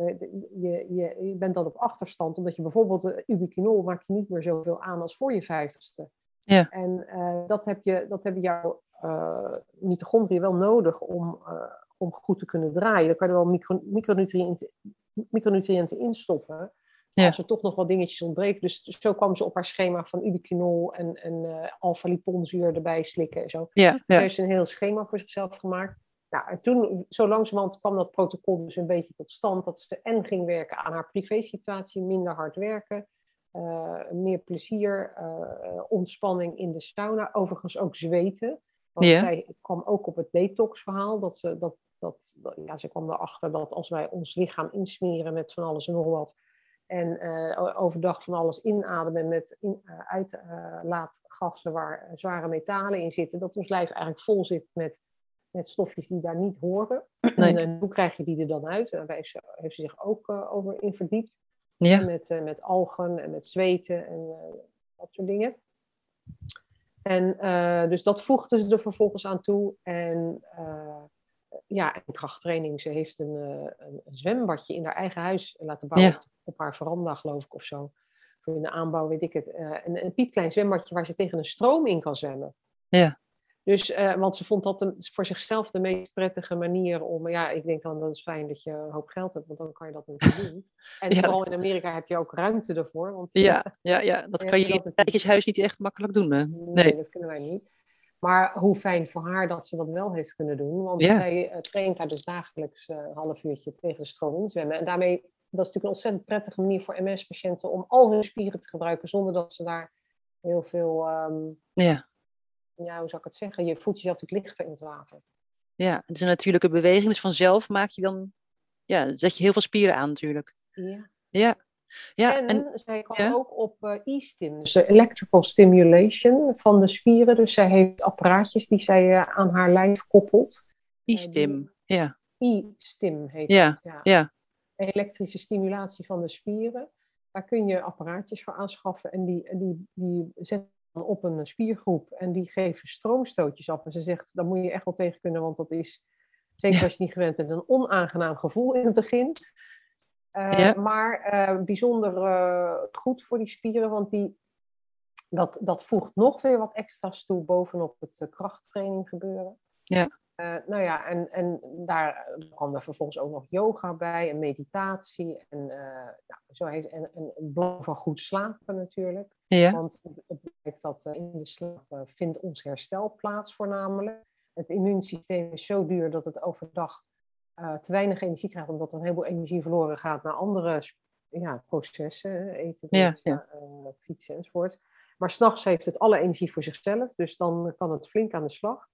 Speaker 3: je, je, je bent dan op achterstand. Omdat je bijvoorbeeld uh, ubiquinol maak je niet meer zoveel aan als voor je vijftigste.
Speaker 2: Ja.
Speaker 3: En eh, dat, heb je, dat hebben jouw eh mitochondriën wel nodig om, eh, om goed te kunnen draaien. Dan kan je wel micro, micronutriënten, micronutriënten instoppen.
Speaker 2: Ja.
Speaker 3: Als er toch nog wat dingetjes ontbreken. Dus zo kwam ze op haar schema van ubiquinol en, en eh alpha-liponzuur erbij slikken en zo.
Speaker 2: Ja.
Speaker 3: Dus heeft ze een heel schema voor zichzelf gemaakt. Nou, en toen, zo langzamerhand kwam dat protocol dus een beetje tot stand. Dat ze en ging werken aan haar privésituatie, minder hard werken. eh, meer plezier, eh, ontspanning in de sauna. Overigens ook zweten. Want zij kwam ook op het detox-verhaal. Dat ze, dat, dat, dat- ja, ze kwam erachter dat als wij ons lichaam insmeren met van alles en nog wat. En eh, overdag van alles inademen met in, uitlaatgassen waar zware metalen in zitten. Dat ons lijf eigenlijk vol zit met, met stofjes die daar niet horen.
Speaker 2: Nee.
Speaker 3: En, eh, hoe krijg je die er dan uit? Daar heeft ze, heeft ze zich ook eh, over in verdiept.
Speaker 2: Ja.
Speaker 3: Met, eh, met algen en met zweten en dat soort dingen. En dus dat voegde ze er vervolgens aan toe. En ja, en krachttraining. Ze heeft een, een, zwembadje in haar eigen huis laten bouwen.
Speaker 2: Ja.
Speaker 3: Op, haar veranda, geloof ik, of zo. Of in de aanbouw, weet ik het. Een, een piepklein zwembadje waar ze tegen een stroom in kan zwemmen.
Speaker 2: Ja.
Speaker 3: Dus, eh, want ze vond dat de- voor zichzelf de meest prettige manier om... Ja, ik denk dan dat is fijn dat je een hoop geld hebt, want dan kan je dat natuurlijk doen. En
Speaker 2: Ja.
Speaker 3: vooral in Amerika heb je ook ruimte ervoor. Want
Speaker 2: Ja, ja, ja, dat kan je in een
Speaker 3: natuurlijk.
Speaker 2: rijtjeshuis niet echt makkelijk doen. Hè?
Speaker 3: Nee,
Speaker 2: Nee.
Speaker 3: dat kunnen wij niet. Maar hoe fijn voor haar dat ze dat wel heeft kunnen doen. Want
Speaker 2: Ja.
Speaker 3: zij eh, traint daar dus dagelijks eh, een half uurtje tegen de stroom in zwemmen. En daarmee, dat is natuurlijk een ontzettend prettige manier voor MS-patiënten om al hun spieren te gebruiken zonder dat ze daar heel veel, ehm,
Speaker 2: Ja.
Speaker 3: Ja, hoe zou ik het zeggen? Je voelt jezelf natuurlijk lichter in het water.
Speaker 2: ja, het is een natuurlijke beweging. Dus vanzelf maak je dan, ja, zet je heel veel spieren aan natuurlijk.
Speaker 3: Ja.
Speaker 2: Ja, ja
Speaker 3: en,
Speaker 2: en,
Speaker 3: zij kwam
Speaker 2: ja?
Speaker 3: ook op eh, e-stim, dus de electrical stimulation van de spieren. Dus zij heeft apparaatjes die zij eh, aan haar lijf koppelt.
Speaker 2: e-stim. Ja,
Speaker 3: E-stim heet
Speaker 2: Ja,
Speaker 3: het. Ja.
Speaker 2: ja,
Speaker 3: elektrische stimulatie van de spieren. Daar kun je apparaatjes voor aanschaffen en die, die, die zetten op een spiergroep en die geven stroomstootjes af. En ze zegt, daar moet je echt wel tegen kunnen, want dat is, zeker
Speaker 2: Ja.
Speaker 3: als je niet gewend bent, een onaangenaam gevoel in het begin. Eh,
Speaker 2: Ja.
Speaker 3: Maar eh, bijzonder eh, goed voor die spieren, want die, dat, dat voegt nog weer wat extra's toe bovenop het krachttraining gebeuren.
Speaker 2: Ja.
Speaker 3: Eh, nou ja, en, en daar kwam er vervolgens ook nog yoga bij en meditatie. En, nou, zo heeft, en, en het belang van goed slapen natuurlijk.
Speaker 2: ja,
Speaker 3: Want het blijkt dat eh, in de slaap vindt ons herstel plaats voornamelijk. Het immuunsysteem is zo duur dat het overdag te weinig energie krijgt, omdat er een heleboel energie verloren gaat naar andere ja, processen, eten,
Speaker 2: Ja,
Speaker 3: fietsen enzovoort. Maar s'nachts heeft het alle energie voor zichzelf, dus dan kan het flink aan de slag.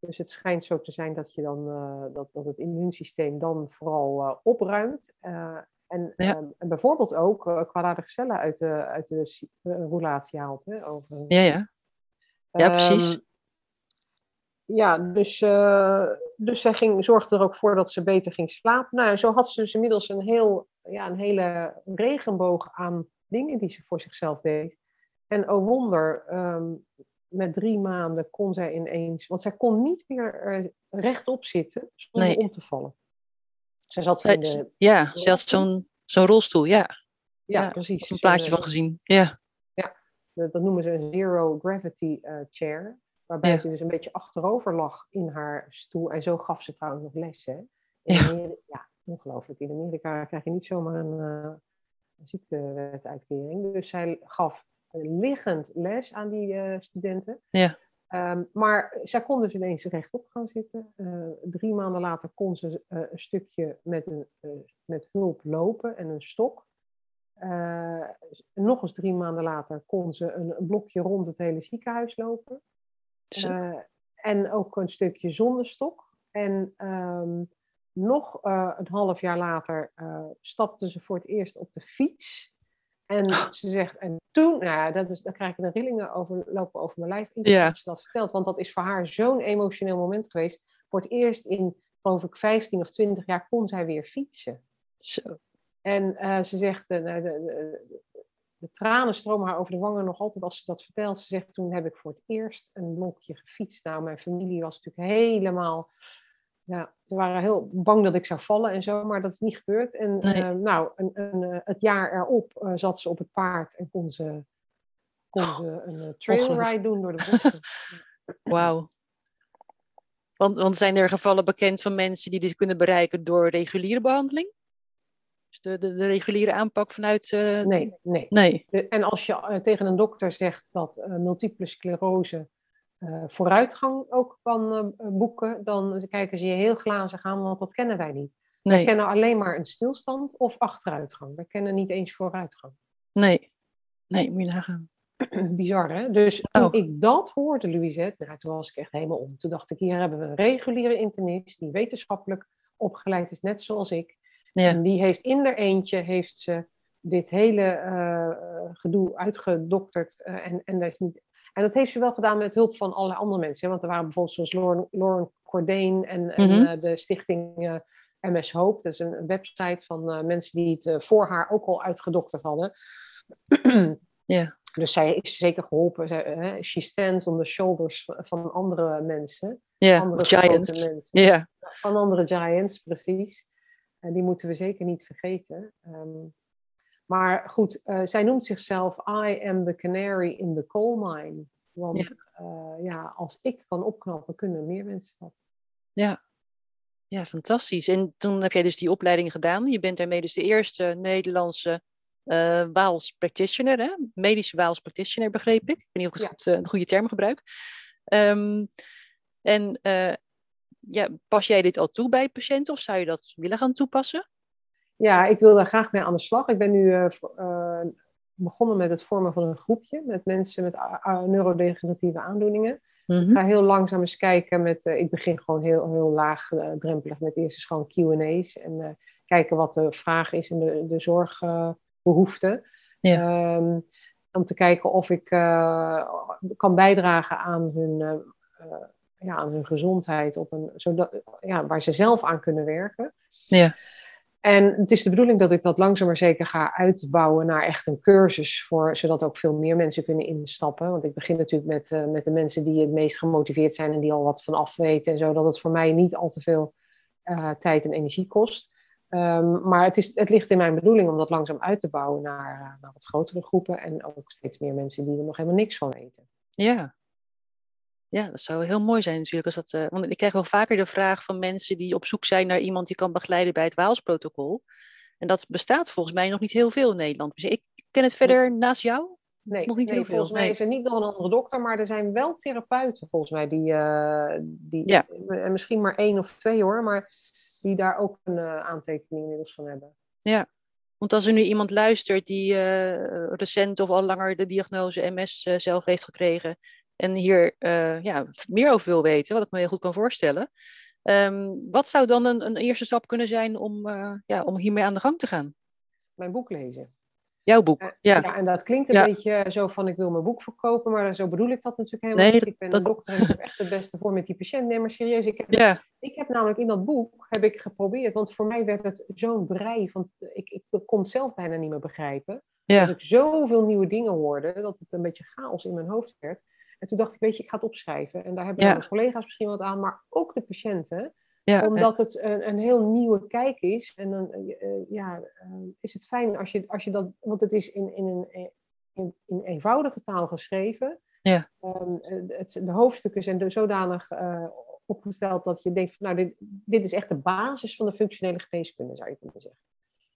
Speaker 3: Dus het schijnt zo te zijn dat, je dan, eh, dat, dat het immuunsysteem dan vooral eh, opruimt. Eh, en,
Speaker 2: Ja.
Speaker 3: ehm, en bijvoorbeeld ook kwaadaardige cellen uit de, uit de roulatie haalt. Hè, over,
Speaker 2: ja, ja. Ja, precies.
Speaker 3: Ehm, ja, dus, dus zij ging, zorgde er ook voor dat ze beter ging slapen. Nou, zo had ze dus inmiddels een, heel, ja, een hele regenboog aan dingen die ze voor zichzelf deed. En oh wonder, ehm, met drie maanden kon zij ineens, want zij kon niet meer uh, rechtop zitten zonder om te vallen.
Speaker 2: Zij zat in de, ja, ze had zo'n zo'n rolstoel, ja.
Speaker 3: Ja, ja precies.
Speaker 2: Een plaatje van gezien, ja.
Speaker 3: Ja, dat noemen ze een zero gravity uh, chair. Waarbij ze dus een beetje achterover lag in haar stoel. En zo gaf ze trouwens nog lessen. Ja. ja, ongelooflijk. In Amerika krijg je niet zomaar een uh, ziektewetuitkering. Dus zij gaf liggend les aan die uh, studenten.
Speaker 2: Ja.
Speaker 3: Um, maar zij kon dus ineens rechtop gaan zitten. Uh, drie maanden later kon ze uh, een stukje met, een, met hulp lopen en een stok. nog eens drie maanden later kon ze een, een, blokje rond het hele ziekenhuis lopen. en ook een stukje zonder stok. En um, nog een half jaar later stapte ze voor het eerst op de fiets. En ze zegt, en toen, nou ja, dat is, dan krijg ik de rillingen over, lopen over mijn lijf.
Speaker 2: Ja.
Speaker 3: Als je dat vertelt, want dat is voor haar zo'n emotioneel moment geweest. Voor het eerst in, geloof ik, 15 of 20 jaar kon zij weer fietsen.
Speaker 2: Zo.
Speaker 3: En uh, ze zegt, de, de, de, de, tranen stromen haar over de wangen nog altijd als ze dat vertelt. Ze zegt, toen heb ik voor het eerst een blokje gefietst. Nou, mijn familie was natuurlijk helemaal ja, ze waren heel bang dat ik zou vallen en zo, maar dat is niet gebeurd. En
Speaker 2: nee.
Speaker 3: uh, nou, een, een, uh, het jaar erop uh, zat ze op het paard en kon ze, kon ze een trailride doen door de bossen.
Speaker 2: Wauw. Want, want zijn er gevallen bekend van mensen die dit kunnen bereiken door reguliere behandeling? Dus de, de, de reguliere aanpak vanuit.
Speaker 3: Nee, nee.
Speaker 2: nee.
Speaker 3: De, en als je tegen een dokter zegt dat multiple sclerose uh, vooruitgang ook kan uh, boeken, dan kijken ze je heel glazig aan, want dat kennen wij niet.
Speaker 2: Nee.
Speaker 3: We kennen alleen maar een stilstand of achteruitgang. We kennen niet eens vooruitgang.
Speaker 2: Nee, nee, moet je nagaan.
Speaker 3: Bizar, hè? Dus toen oh. ik dat hoorde, Louisette, nou, toen was ik echt helemaal om. Toen dacht ik, hier hebben we een reguliere internist die wetenschappelijk opgeleid is, net zoals ik.
Speaker 2: Ja.
Speaker 3: En die heeft in er eentje, heeft ze dit hele uh, gedoe uitgedokterd. en, en daar is niet en dat heeft ze wel gedaan met hulp van allerlei andere mensen. Hè? Want er waren bijvoorbeeld zoals Lauren, Lauren Cordain en,
Speaker 2: Mhm.
Speaker 3: mm -hmm. uh, de stichting uh, MS Hope. Dat is een, website van uh, mensen die het voor haar ook al uitgedokterd hadden.
Speaker 2: ja.
Speaker 3: Dus zij is zeker geholpen. Zij, she stands on the shoulders van, van andere mensen.
Speaker 2: Ja,
Speaker 3: andere
Speaker 2: giants.
Speaker 3: Mensen. Van andere giants, precies. En die moeten we zeker niet vergeten. Um, maar goed, uh, zij noemt zichzelf I am the canary in the coal mine. Want ja. Uh, ja, als ik kan opknappen, kunnen meer mensen dat.
Speaker 2: Ja. ja, fantastisch. En toen heb jij dus die opleiding gedaan. Je bent daarmee dus de eerste Nederlandse uh, Waals practitioner, hè? medische Waals practitioner, begreep ik. Ik weet niet of ik ja. goed, een goede term gebruik. Um, en ja, pas jij dit al toe bij patiënten of zou je dat willen gaan toepassen?
Speaker 3: Ja, ik wil daar graag mee aan de slag. Ik ben nu uh, uh, begonnen met het vormen van een groepje met mensen met neurodegeneratieve aandoeningen.
Speaker 2: Mhm.
Speaker 3: Mm -hmm. Ik ga heel langzaam eens kijken met, uh, ik begin gewoon heel, heel laagdrempelig met eerst eens gewoon Q&A's en kijken wat de vraag is en de, de zorgbehoeften.
Speaker 2: Ja.
Speaker 3: Um, om te kijken of ik kan bijdragen aan hun, ja, aan hun gezondheid, op een, zodat, ja, waar ze zelf aan kunnen werken.
Speaker 2: Ja.
Speaker 3: En het is de bedoeling dat ik dat langzaam maar zeker ga uitbouwen naar echt een cursus, voor, zodat ook veel meer mensen kunnen instappen. Want ik begin natuurlijk met, uh, met de mensen die het meest gemotiveerd zijn en die al wat van af weten en zo, dat het voor mij niet al te veel uh, tijd en energie kost. Um, maar het, is, het ligt in mijn bedoeling om dat langzaam uit te bouwen naar, uh, naar wat grotere groepen en ook steeds meer mensen die er nog helemaal niks van weten.
Speaker 2: Ja, ja, dat zou heel mooi zijn natuurlijk. Als dat, uh, want ik krijg wel vaker de vraag van mensen die op zoek zijn naar iemand die kan begeleiden bij het Waalsprotocol. En dat bestaat volgens mij nog niet heel veel in Nederland. Dus ik ken het verder naast jou
Speaker 3: nee,
Speaker 2: nog niet
Speaker 3: nee,
Speaker 2: heel veel.
Speaker 3: Volgens mij
Speaker 2: nee.
Speaker 3: is er niet nog een andere dokter, maar er zijn wel therapeuten volgens mij die, uh, die
Speaker 2: ja.
Speaker 3: en misschien maar één of twee hoor, maar die daar ook een uh, aantekening inmiddels van hebben.
Speaker 2: Ja, want als er nu iemand luistert die uh, recent of al langer de diagnose MS zelf heeft gekregen en hier uh, ja, meer over wil weten, wat ik me heel goed kan voorstellen. Um, wat zou dan een, een, eerste stap kunnen zijn om, uh, ja, om hiermee aan de gang te gaan?
Speaker 3: Mijn boek lezen.
Speaker 2: Jouw boek,
Speaker 3: Eh,
Speaker 2: ja.
Speaker 3: Ja, en dat klinkt een
Speaker 2: Ja.
Speaker 3: beetje zo van ik wil mijn boek verkopen, maar zo bedoel ik dat natuurlijk helemaal
Speaker 2: Nee,
Speaker 3: niet. Ik ben
Speaker 2: dat-
Speaker 3: een dokter en ik heb echt het beste voor met die patiënt. Nee, maar serieus, ik heb, ik heb namelijk in dat boek heb ik geprobeerd, want voor mij werd het zo'n brei van, ik, ik kon het zelf bijna niet meer begrijpen.
Speaker 2: ja,
Speaker 3: Dat ik zoveel nieuwe dingen hoorde, dat het een beetje chaos in mijn hoofd werd. En toen dacht ik, weet je, ik ga het opschrijven. En daar hebben
Speaker 2: Ja.
Speaker 3: mijn collega's misschien wat aan, maar ook de patiënten
Speaker 2: ja.
Speaker 3: omdat het een, een heel nieuwe kijk is. En dan eh, eh, ja, eh, is het fijn als je, als je dat. Want het is in, in, een, in, in eenvoudige taal geschreven.
Speaker 2: Ja.
Speaker 3: Ehm, het, de hoofdstukken zijn er zodanig opgesteld dat je denkt: van, nou, dit, dit is echt de basis van de functionele geneeskunde, zou je kunnen zeggen.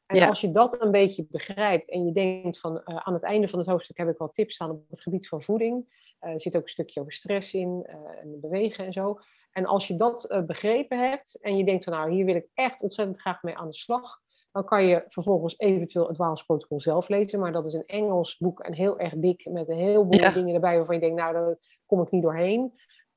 Speaker 3: En
Speaker 2: Ja.
Speaker 3: als je dat een beetje begrijpt en je denkt van eh, aan het einde van het hoofdstuk heb ik wel tips staan op het gebied van voeding. Eh, er zit ook een stukje over stress in eh, en bewegen en zo. En als je dat begrepen hebt en je denkt van nou, hier wil ik echt ontzettend graag mee aan de slag, dan kan je vervolgens eventueel het Waalsprotocol zelf lezen. Maar dat is een Engels boek en heel erg dik met een heleboel
Speaker 2: Ja.
Speaker 3: dingen erbij waarvan je denkt, nou, daar kom ik niet doorheen.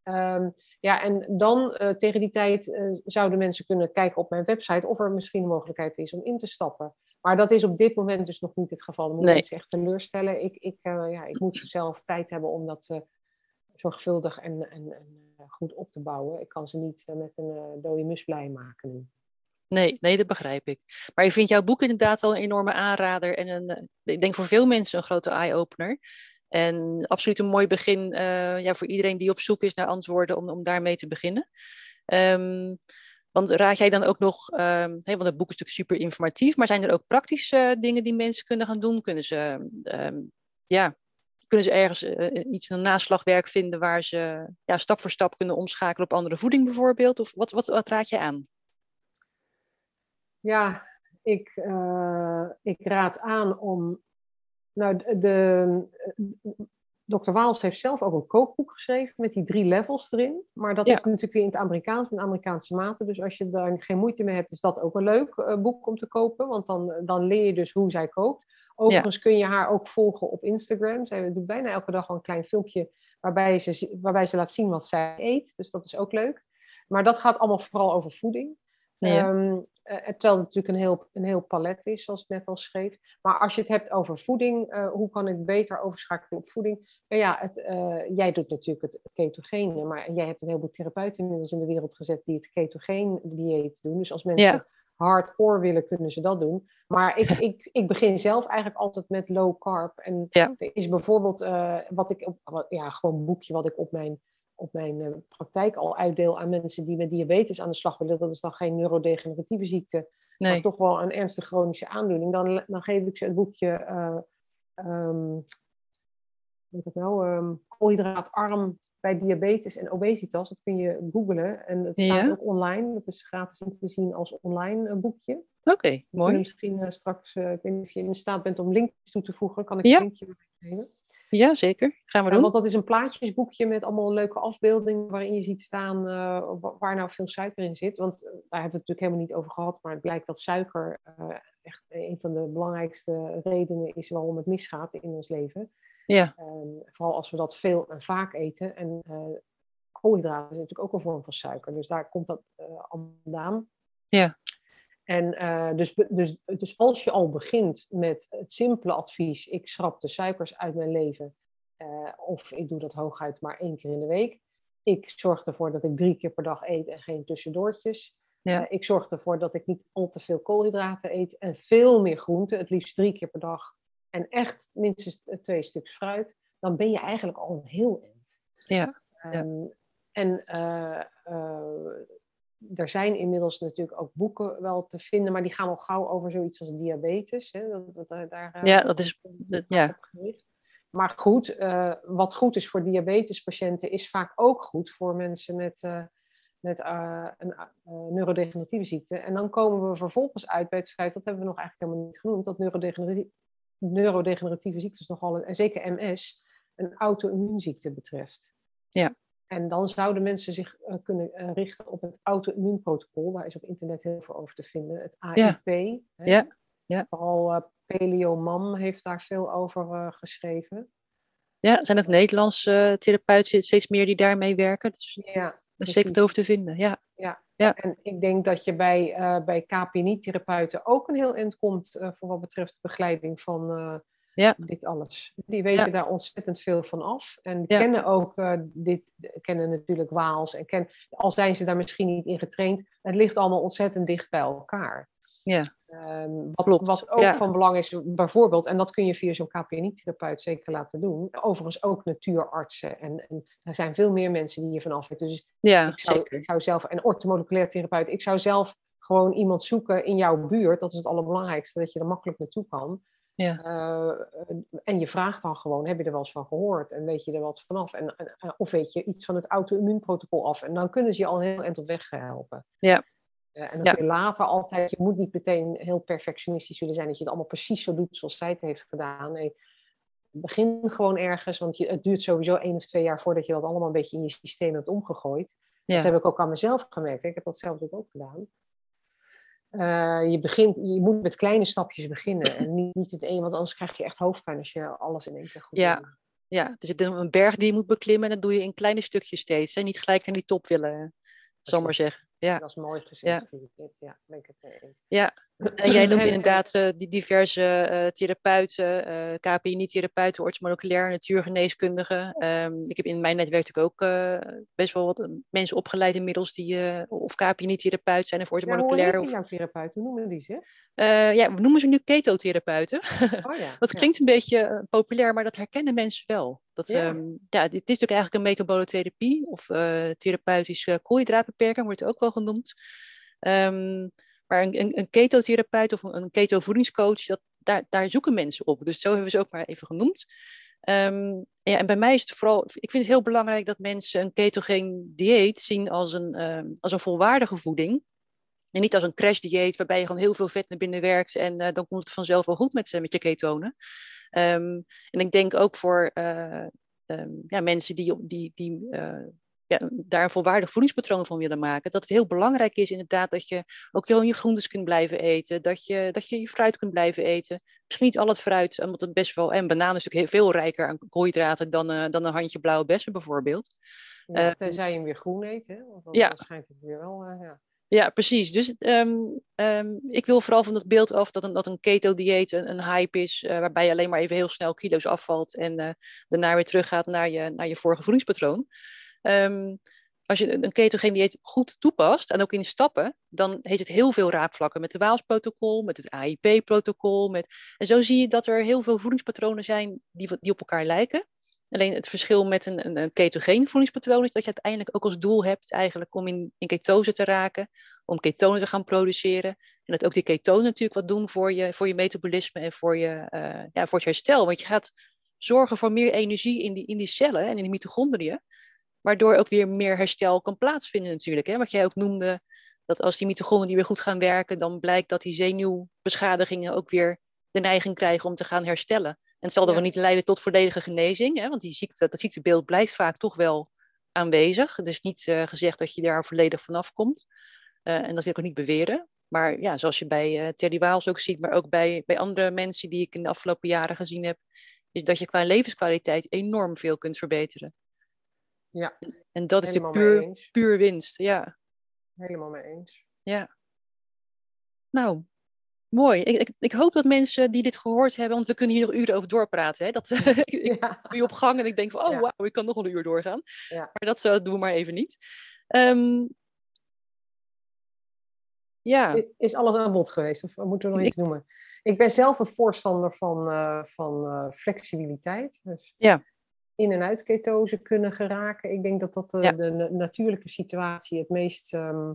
Speaker 3: Ehm, ja, en dan eh, tegen die tijd eh, zouden mensen kunnen kijken op mijn website of er misschien een mogelijkheid is om in te stappen. Maar dat is op dit moment dus nog niet het geval. Dan moet
Speaker 2: Nee.
Speaker 3: mensen echt teleurstellen. Ik, ik, eh, ja, ik moet zelf tijd hebben om dat zorgvuldig en, en, en goed op te bouwen. Ik kan ze niet met een dode mus blij maken. nu.
Speaker 2: Nee, nee, dat begrijp ik. Maar ik vind jouw boek inderdaad al een enorme aanrader en een, ik denk voor veel mensen een grote eye-opener. En absoluut een mooi begin eh, ja, voor iedereen die op zoek is naar antwoorden om, om daarmee te beginnen. Ehm, want raad jij dan ook nog, hè, want het boek is natuurlijk super informatief, maar zijn er ook praktische eh, dingen die mensen kunnen gaan doen? Kunnen ze, ehm, ja, kunnen ze ergens eh, iets een naslagwerk vinden waar ze ja, stap voor stap kunnen omschakelen op andere voeding bijvoorbeeld? Of wat, wat, wat raad je aan?
Speaker 3: Ja, ik, ik raad aan om. Nou, de, de- Dr. Waals heeft zelf ook een kookboek geschreven met die drie levels erin. Maar dat
Speaker 2: Ja.
Speaker 3: is natuurlijk weer in het Amerikaans, met Amerikaanse maten. Dus als je daar geen moeite mee hebt, is dat ook een leuk eh, boek om te kopen. Want dan, dan leer je dus hoe zij kookt. Overigens kun je haar ook volgen op Instagram. Zij doet bijna elke dag een klein filmpje waarbij ze, waarbij ze laat zien wat zij eet. Dus dat is ook leuk. Maar dat gaat allemaal vooral over voeding.
Speaker 2: Ja.
Speaker 3: Ehm, eh, terwijl het natuurlijk een heel, een heel palet is, zoals ik net al schreef. Maar als je het hebt over voeding, eh, hoe kan ik beter overschakelen op voeding? Nou ja, het, eh, jij doet natuurlijk het, het ketogene, maar jij hebt een heleboel therapeuten inmiddels in de wereld gezet die het ketogeen dieet doen. Dus als mensen
Speaker 2: Ja.
Speaker 3: hardcore willen, kunnen ze dat doen. Maar ik, ik, ik begin zelf eigenlijk altijd met low carb. En
Speaker 2: Ja.
Speaker 3: er is bijvoorbeeld eh, wat ik op, wat- ja, gewoon een boekje wat ik op mijn op mijn eh, praktijk al uitdeel aan mensen die met diabetes aan de slag willen. Dat is dan geen neurodegeneratieve ziekte, maar toch wel een ernstige chronische aandoening. Dan, dan geef ik ze het boekje, hoe heet dat nou, Ehm, koolhydraatarm bij diabetes en obesitas. Dat kun je googlen en het staat
Speaker 2: Ja.
Speaker 3: ook online. Dat is gratis in te zien als online eh, boekje.
Speaker 2: Oké, mooi.
Speaker 3: misschien straks, ik weet niet of je in staat bent om linkjes toe te voegen, kan ik
Speaker 2: Ja.
Speaker 3: een linkje geven.
Speaker 2: Ja, zeker. Gaan we doen.
Speaker 3: want dat is een plaatjesboekje met allemaal leuke afbeeldingen waarin je ziet staan eh, wa- waar nou veel suiker in zit. Want eh, daar hebben we het natuurlijk helemaal niet over gehad, maar het blijkt dat suiker eh, echt een van de belangrijkste redenen is waarom het misgaat in ons leven.
Speaker 2: Ja,
Speaker 3: Ehm, vooral als we dat veel en vaak eten. En koolhydraten is natuurlijk ook een vorm van suiker, dus daar komt dat al vandaan.
Speaker 2: Ja.
Speaker 3: En eh, dus, dus, dus als je al begint met het simpele advies, ik schrap de suikers uit mijn leven, eh, of ik doe dat hooguit maar één keer in de week. Ik zorg ervoor dat ik drie keer per dag eet en geen tussendoortjes.
Speaker 2: Ja.
Speaker 3: Eh, ik zorg ervoor dat ik niet al te veel koolhydraten eet en veel meer groenten, het liefst drie keer per dag. En echt minstens twee stuks fruit. Dan ben je eigenlijk al een heel eind.
Speaker 2: ja,
Speaker 3: Ehm, En eh, eh, er zijn inmiddels natuurlijk ook boeken wel te vinden, maar die gaan al gauw over zoiets als diabetes. Hè? Dat, dat, daar- daar, eh,
Speaker 2: Ja, dat is-
Speaker 3: wordt
Speaker 2: dat- ja.
Speaker 3: Maar goed, eh, wat goed is voor diabetespatiënten, is vaak ook goed voor mensen met, eh, met eh, een eh, neurodegeneratieve ziekte. En dan komen we vervolgens uit bij het feit, dat hebben we nog eigenlijk helemaal niet genoemd, dat neurodegeneratieve, neurodegeneratieve ziektes nogal, en zeker MS, een auto-immuunziekte betreft.
Speaker 2: Ja.
Speaker 3: En dan zouden mensen zich eh, kunnen eh, richten op het auto-immuunprotocol. Daar is op internet heel veel over te vinden. Het AIP. hè.
Speaker 2: Ja, ja.
Speaker 3: Vooral eh, Paleo Mam heeft daar veel over geschreven.
Speaker 2: ja, er zijn ook Nederlandse therapeuten steeds meer die daarmee werken. Dus
Speaker 3: Ja,
Speaker 2: dat is zeker te over te vinden. Ja,
Speaker 3: Ja.
Speaker 2: Ja.
Speaker 3: En ik denk dat je bij, bij KPNI-therapeuten ook een heel eind komt voor wat betreft de begeleiding van
Speaker 2: Ja.
Speaker 3: dit alles. Die weten
Speaker 2: Ja.
Speaker 3: daar ontzettend veel van af. En
Speaker 2: Ja.
Speaker 3: kennen ook eh, dit, kennen natuurlijk Waals. En ken, al zijn ze daar misschien niet in getraind, het ligt allemaal ontzettend dicht bij elkaar.
Speaker 2: Ja.
Speaker 3: Ehm, wat,
Speaker 2: Klopt,
Speaker 3: wat ook van belang is, bijvoorbeeld, en dat kun je via zo'n KPNI-therapeut zeker laten doen. Overigens ook natuurartsen. En, en er zijn veel meer mensen die hiervan af weten. Dus
Speaker 2: Ja,
Speaker 3: ik zou,
Speaker 2: zeker.
Speaker 3: ik zou zelf, en orthomoleculair therapeut, ik zou zelf gewoon iemand zoeken in jouw buurt. Dat is het allerbelangrijkste, dat je er makkelijk naartoe kan.
Speaker 2: Ja.
Speaker 3: Eh, en je vraagt dan gewoon, heb je er wel eens van gehoord? En weet je er wat vanaf? En, en, of weet je iets van het auto-immuunprotocol af? En dan kunnen ze je al heel eind op weg helpen.
Speaker 2: Ja.
Speaker 3: Eh, en dan
Speaker 2: Ja.
Speaker 3: kun je later altijd, je moet niet meteen heel perfectionistisch willen zijn, dat je het allemaal precies zo doet zoals zij het heeft gedaan. Nee, begin gewoon ergens, want je, het duurt sowieso één of twee jaar voordat je dat allemaal een beetje in je systeem hebt omgegooid.
Speaker 2: Ja.
Speaker 3: Dat heb ik ook aan mezelf gemerkt. hè. Ik heb dat zelf ook gedaan. Eh, je, begint, je moet met kleine stapjes beginnen en niet, niet het een, want anders krijg je echt hoofdpijn als je alles in één keer goed
Speaker 2: Ja.
Speaker 3: doet.
Speaker 2: Ja, er zit een berg die je moet beklimmen en dat doe je in kleine stukjes steeds. En niet gelijk naar die top willen, zal ik maar zeggen. Ja.
Speaker 3: Dat is mooi gezegd. Ja, ben ik het eens.
Speaker 2: Ja, En jij noemt inderdaad eh, die diverse eh, therapeuten, eh KPI-therapeuten, orthomoleculair, natuurgeneeskundigen. Ehm, ik heb in mijn netwerk natuurlijk ook best wel wat mensen opgeleid inmiddels die of KPI-therapeut zijn of
Speaker 3: Ja, hoe
Speaker 2: orthomoleculair.
Speaker 3: heet
Speaker 2: of,
Speaker 3: die therapeut? Hoe noemen die ze?
Speaker 2: Ja, we noemen ze nu ketotherapeuten.
Speaker 3: Oh ja.
Speaker 2: Dat
Speaker 3: ja.
Speaker 2: klinkt een beetje populair, maar dat herkennen mensen wel. Dat,
Speaker 3: Ja.
Speaker 2: ja. ja, dit is natuurlijk eigenlijk een metabolotherapie of eh therapeutische koolhydraatbeperking, wordt het ook wel genoemd. Ehm, maar een, een, een ketotherapeut of een, een keto-voedingscoach, dat, daar, daar zoeken mensen op. Dus zo hebben we ze ook maar even genoemd. Ehm, ja, en bij mij is het vooral, ik vind het heel belangrijk dat mensen een ketogeen dieet zien als een, ehm, als een volwaardige voeding. En niet als een crashdieet waarbij je gewoon heel veel vet naar binnen werkt en eh, dan komt het vanzelf wel goed met, met je ketonen. Ehm, en ik denk ook voor eh, ehm, ja, mensen die, die, die eh, ja, daar een volwaardig voedingspatroon van willen maken, dat het heel belangrijk is inderdaad dat je ook gewoon je groentes kunt blijven eten, dat je, dat je je fruit kunt blijven eten. Misschien niet al het fruit, omdat het best wel, en banaan is natuurlijk heel veel rijker aan koolhydraten dan, eh, dan een handje blauwe bessen bijvoorbeeld.
Speaker 3: Ja,
Speaker 2: eh,
Speaker 3: tenzij je hem weer groen eet, hè? want dan,
Speaker 2: Ja.
Speaker 3: schijnt het weer wel. eh, ja.
Speaker 2: Ja, precies. Dus ehm, ehm, ik wil vooral van dat beeld af dat een, dat een keto-dieet een, een hype is, eh, waarbij je alleen maar even heel snel kilo's afvalt en eh, daarna weer teruggaat naar je, naar je vorige voedingspatroon. Ehm, als je een een ketogeen dieet goed toepast, en ook in stappen, dan heeft het heel veel raakvlakken met het Waalsprotocol, met het AIP-protocol. Met... En zo zie je dat er heel veel voedingspatronen zijn die, die op elkaar lijken. Alleen het verschil met een, een, ketogeen voedingspatroon is dat je uiteindelijk ook als doel hebt eigenlijk om in, in ketose te raken, om ketonen te gaan produceren. En dat ook die ketonen natuurlijk wat doen voor je, voor je metabolisme en voor je, eh, ja, voor het herstel. Want je gaat zorgen voor meer energie in die, in die cellen en in die mitochondriën, waardoor ook weer meer herstel kan plaatsvinden natuurlijk. Hè? Wat jij ook noemde, dat als die mitochondriën weer goed gaan werken, dan blijkt dat die zenuwbeschadigingen ook weer de neiging krijgen om te gaan herstellen. En het zal dan
Speaker 3: Ja.
Speaker 2: wel niet leiden tot volledige genezing, hè? want die ziekte, dat ziektebeeld blijft vaak toch wel aanwezig. Het is niet eh, gezegd dat je daar volledig vanaf komt. Eh, en dat wil ik ook niet beweren. Maar ja, zoals je bij eh Terry Waals ook ziet, maar ook bij, bij andere mensen die ik in de afgelopen jaren gezien heb, is dat je qua levenskwaliteit enorm veel kunt verbeteren.
Speaker 3: Ja,
Speaker 2: En dat is de puur, puur winst. Ja,
Speaker 3: Helemaal mee eens.
Speaker 2: ja. Nou, mooi. Ik, ik, ik hoop dat mensen die dit gehoord hebben, want we kunnen hier nog uren over doorpraten. Hè? Dat, ik
Speaker 3: Ja.
Speaker 2: nu op gang en ik denk van, oh
Speaker 3: Ja.
Speaker 2: wauw, ik kan nog een uur doorgaan.
Speaker 3: Ja.
Speaker 2: Maar dat eh, doen we maar even niet. Ehm, ja,
Speaker 3: Is alles aan bod geweest of moeten we nog iets noemen? Ik ben zelf een voorstander van, eh, van eh, flexibiliteit. Dus
Speaker 2: Ja.
Speaker 3: in- en uit ketose kunnen geraken. Ik denk dat dat de, natuurlijke situatie het meest ehm,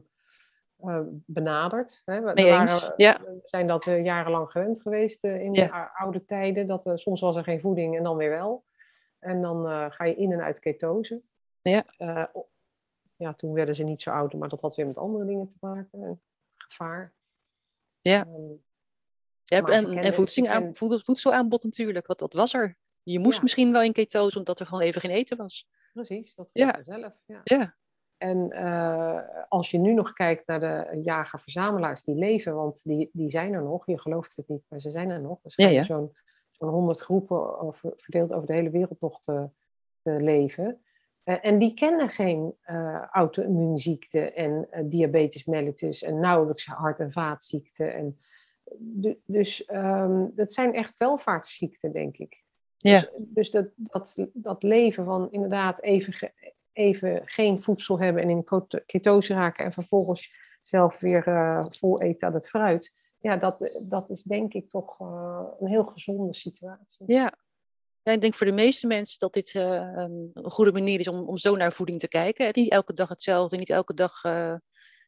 Speaker 3: eh, benadert. Hè. We, waren-
Speaker 2: ja.
Speaker 3: we zijn dat eh, jarenlang gewend geweest eh, in
Speaker 2: Ja.
Speaker 3: de ou- oude tijden. Dat, soms was er geen voeding en dan weer wel. En dan ga je in en uit ketose.
Speaker 2: Ja.
Speaker 3: Ja, toen werden ze niet zo oud, maar dat had weer met andere dingen te maken. Gevaar.
Speaker 2: Ja.
Speaker 3: Ehm,
Speaker 2: Ja, en, voedsel, voedsel- voedselaanbod natuurlijk, want dat was er. Je moest
Speaker 3: Ja.
Speaker 2: misschien wel in ketose omdat er gewoon even geen eten was.
Speaker 3: precies, dat
Speaker 2: Ja.
Speaker 3: ja. zelf. Ja.
Speaker 2: Ja,
Speaker 3: En eh, als je nu nog kijkt naar de jager-verzamelaars die leven, want die, die zijn er nog, je gelooft het niet, maar ze zijn er nog. Er schijnen
Speaker 2: ja.
Speaker 3: zo'n zo'n 100 groepen over, verdeeld over de hele wereld nog te, te leven. Eh, en die kennen geen uh, auto-immuunziekte en diabetes mellitus en nauwelijks hart- en vaatziekten. En, dus um, dat zijn echt welvaartsziekten, denk ik. Ja. Dus, dus dat, dat, dat leven van inderdaad even, even geen voedsel hebben en in ketose raken en vervolgens zelf weer uh, vol eten aan het fruit. Ja, dat, dat is denk ik toch uh, een heel gezonde situatie.
Speaker 2: Ja. ja, ik denk voor de meeste mensen dat dit uh, een goede manier is om, om zo naar voeding te kijken. Het niet elke dag hetzelfde, niet elke dag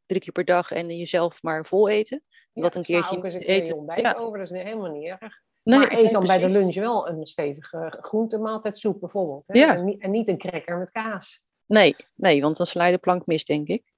Speaker 2: drie keer per dag en jezelf maar vol eten.
Speaker 3: Ja, wat een keertje eens een eten. ontbijt ja. over, dat is helemaal niet erg. Nee, maar eet dan bij de lunch wel een stevige groentemaaltijdsoep bijvoorbeeld. Hè? Ja. En, niet, en, niet, een cracker met kaas.
Speaker 2: Nee, nee want dan sla je de plank mis, denk ik.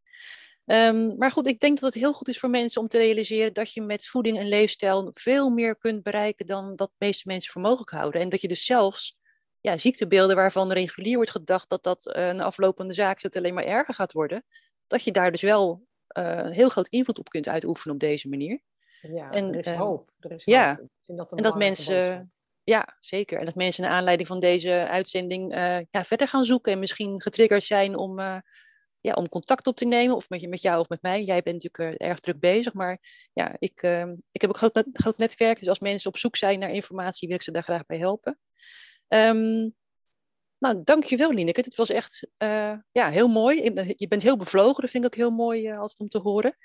Speaker 2: Um, maar goed, ik denk dat het heel goed is voor mensen om te realiseren dat je met voeding en leefstijl veel meer kunt bereiken dan dat de meeste mensen voor mogelijk houden. En dat je dus zelfs ja, ziektebeelden waarvan regulier wordt gedacht dat dat uh, een aflopende zaak is, dat het alleen maar erger gaat worden, dat je daar dus wel uh, heel groot invloed op kunt uitoefenen op deze manier.
Speaker 3: Ja, en, er is uh, hoop. Er is
Speaker 2: ja,
Speaker 3: hoop.
Speaker 2: Dat en dat mensen, ja, zeker. En dat mensen naar aanleiding van deze uitzending uh, ja, verder gaan zoeken en misschien getriggerd zijn om, ja, om contact op te nemen, of met, met jou of met mij. Jij bent natuurlijk erg druk bezig, maar ja, ik, ik heb ook een groot, netwerk, dus als mensen op zoek zijn naar informatie, wil ik ze daar graag bij helpen. Um, nou, dankjewel Lineke. Dit was echt ja, heel mooi. Je bent heel bevlogen, dat vind ik ook heel mooi altijd om te horen.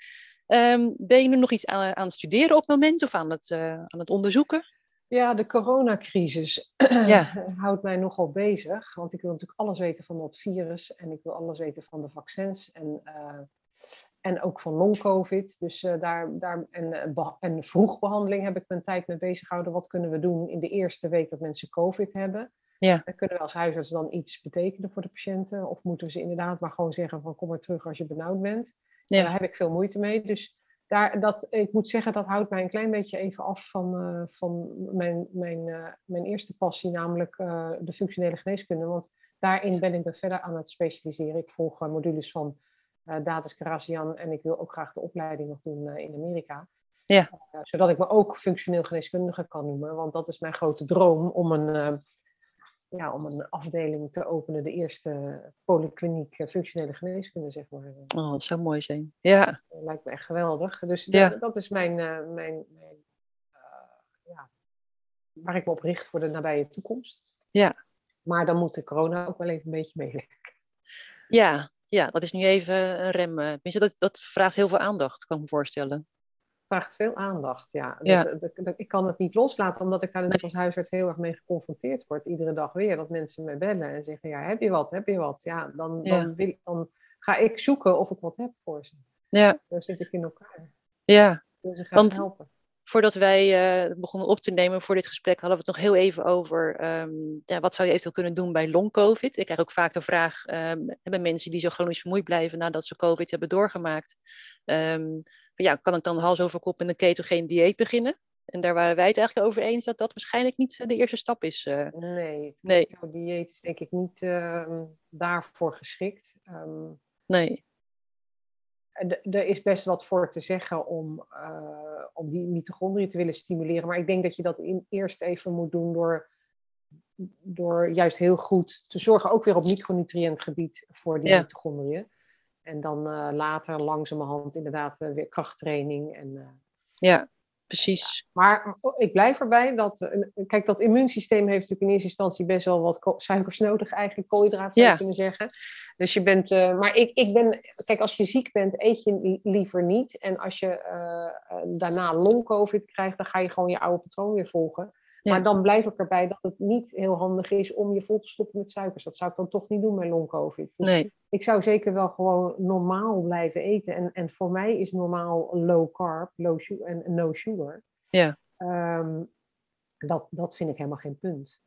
Speaker 2: Um, ben je nu nog iets aan, aan, het studeren op het moment of aan het, aan het onderzoeken?
Speaker 3: Ja, de coronacrisis ja. houdt mij nogal bezig. Want ik wil natuurlijk alles weten van dat virus. En ik wil alles weten van de vaccins. En, en ook van long-covid. Dus daar, daar, en, en vroegbehandeling heb ik mijn tijd mee bezig gehouden. Wat kunnen we doen in de eerste week dat mensen covid hebben? Ja. En kunnen we als huisarts dan iets betekenen voor de patiënten? Of moeten we ze inderdaad maar gewoon zeggen van kom maar terug als je benauwd bent? Ja. Daar heb ik veel moeite mee. Dus daar, dat, ik moet zeggen, dat houdt mij een klein beetje even af van, uh, van mijn, mijn, uh, mijn eerste passie, namelijk uh, de functionele geneeskunde. Want daarin ben ik me verder aan het specialiseren. Ik volg modules van Datus Karazian en ik wil ook graag de opleiding nog doen in Amerika. Ja. zodat ik me ook functioneel geneeskundige kan noemen. Want dat is mijn grote droom om een ja, om een afdeling te openen, de eerste polykliniek eh, functionele geneeskunde, zeg maar.
Speaker 2: Oh, dat zou mooi zijn. Ja.
Speaker 3: Dat lijkt me echt geweldig. Dus ja. dat, dat, is mijn, mijn, mijn uh, ja, waar ik me op richt voor de nabije toekomst. Ja. Maar dan moet de corona ook wel even een beetje meewerken.
Speaker 2: Ja, ja, dat is nu even een rem. Tenminste, dat, dat vraagt heel veel aandacht, kan ik me voorstellen
Speaker 3: vraagt veel aandacht. Ja. ja. ik kan het niet loslaten, omdat ik daar net als huisarts heel erg mee geconfronteerd word. Iedere dag weer dat mensen me bellen en zeggen: Ja, heb je wat? Heb je wat? Ja, dan, dan, wil, dan ga ik zoeken of ik wat heb voor ze. Ja. Dan zit ik in elkaar.
Speaker 2: Ja.
Speaker 3: Dus ze gaan helpen.
Speaker 2: Voordat wij uh, begonnen op te nemen voor dit gesprek, hadden we het nog heel even over um, ja, wat zou je eventueel kunnen doen bij long-covid. Ik krijg ook vaak de vraag, um, hebben mensen die zo chronisch vermoeid blijven nadat ze covid hebben doorgemaakt, um, ja, kan ik dan hals over kop in een ketogeen dieet beginnen? En daar waren wij het eigenlijk over eens dat dat waarschijnlijk niet eh, de eerste stap is. Uh.
Speaker 3: Nee, nee. dieet is denk ik niet uh, daarvoor geschikt. Um,
Speaker 2: nee.
Speaker 3: Er is best wat voor te zeggen om, uh, om die mitochondriën te willen stimuleren. Maar ik denk dat je dat in, eerst even moet doen door, door juist heel goed te zorgen, ook weer op micronutriëntgebied voor die ja. mitochondriën. En dan uh, later langzamerhand inderdaad uh, weer krachttraining. En, uh,
Speaker 2: ja, precies.
Speaker 3: Ja. Maar ik blijf erbij dat, kijk, dat immuunsysteem heeft natuurlijk in eerste instantie best wel wat suikers nodig, eigenlijk koolhydraten zou je kunnen zeggen. Dus je bent, maar ik, ik ben, kijk, als je ziek bent, eet je liever niet. En als je daarna long-covid krijgt, dan ga je gewoon je oude patroon weer volgen. Maar dan blijf ik erbij dat het niet heel handig is om je vol te stoppen met suikers. Dat zou ik dan toch niet doen met long-covid. Dus
Speaker 2: nee.
Speaker 3: Ik zou zeker wel gewoon normaal blijven eten. En, en voor mij is normaal low carb low sugar, en no sugar.
Speaker 2: Ja.
Speaker 3: Um, dat, dat vind ik helemaal geen punt.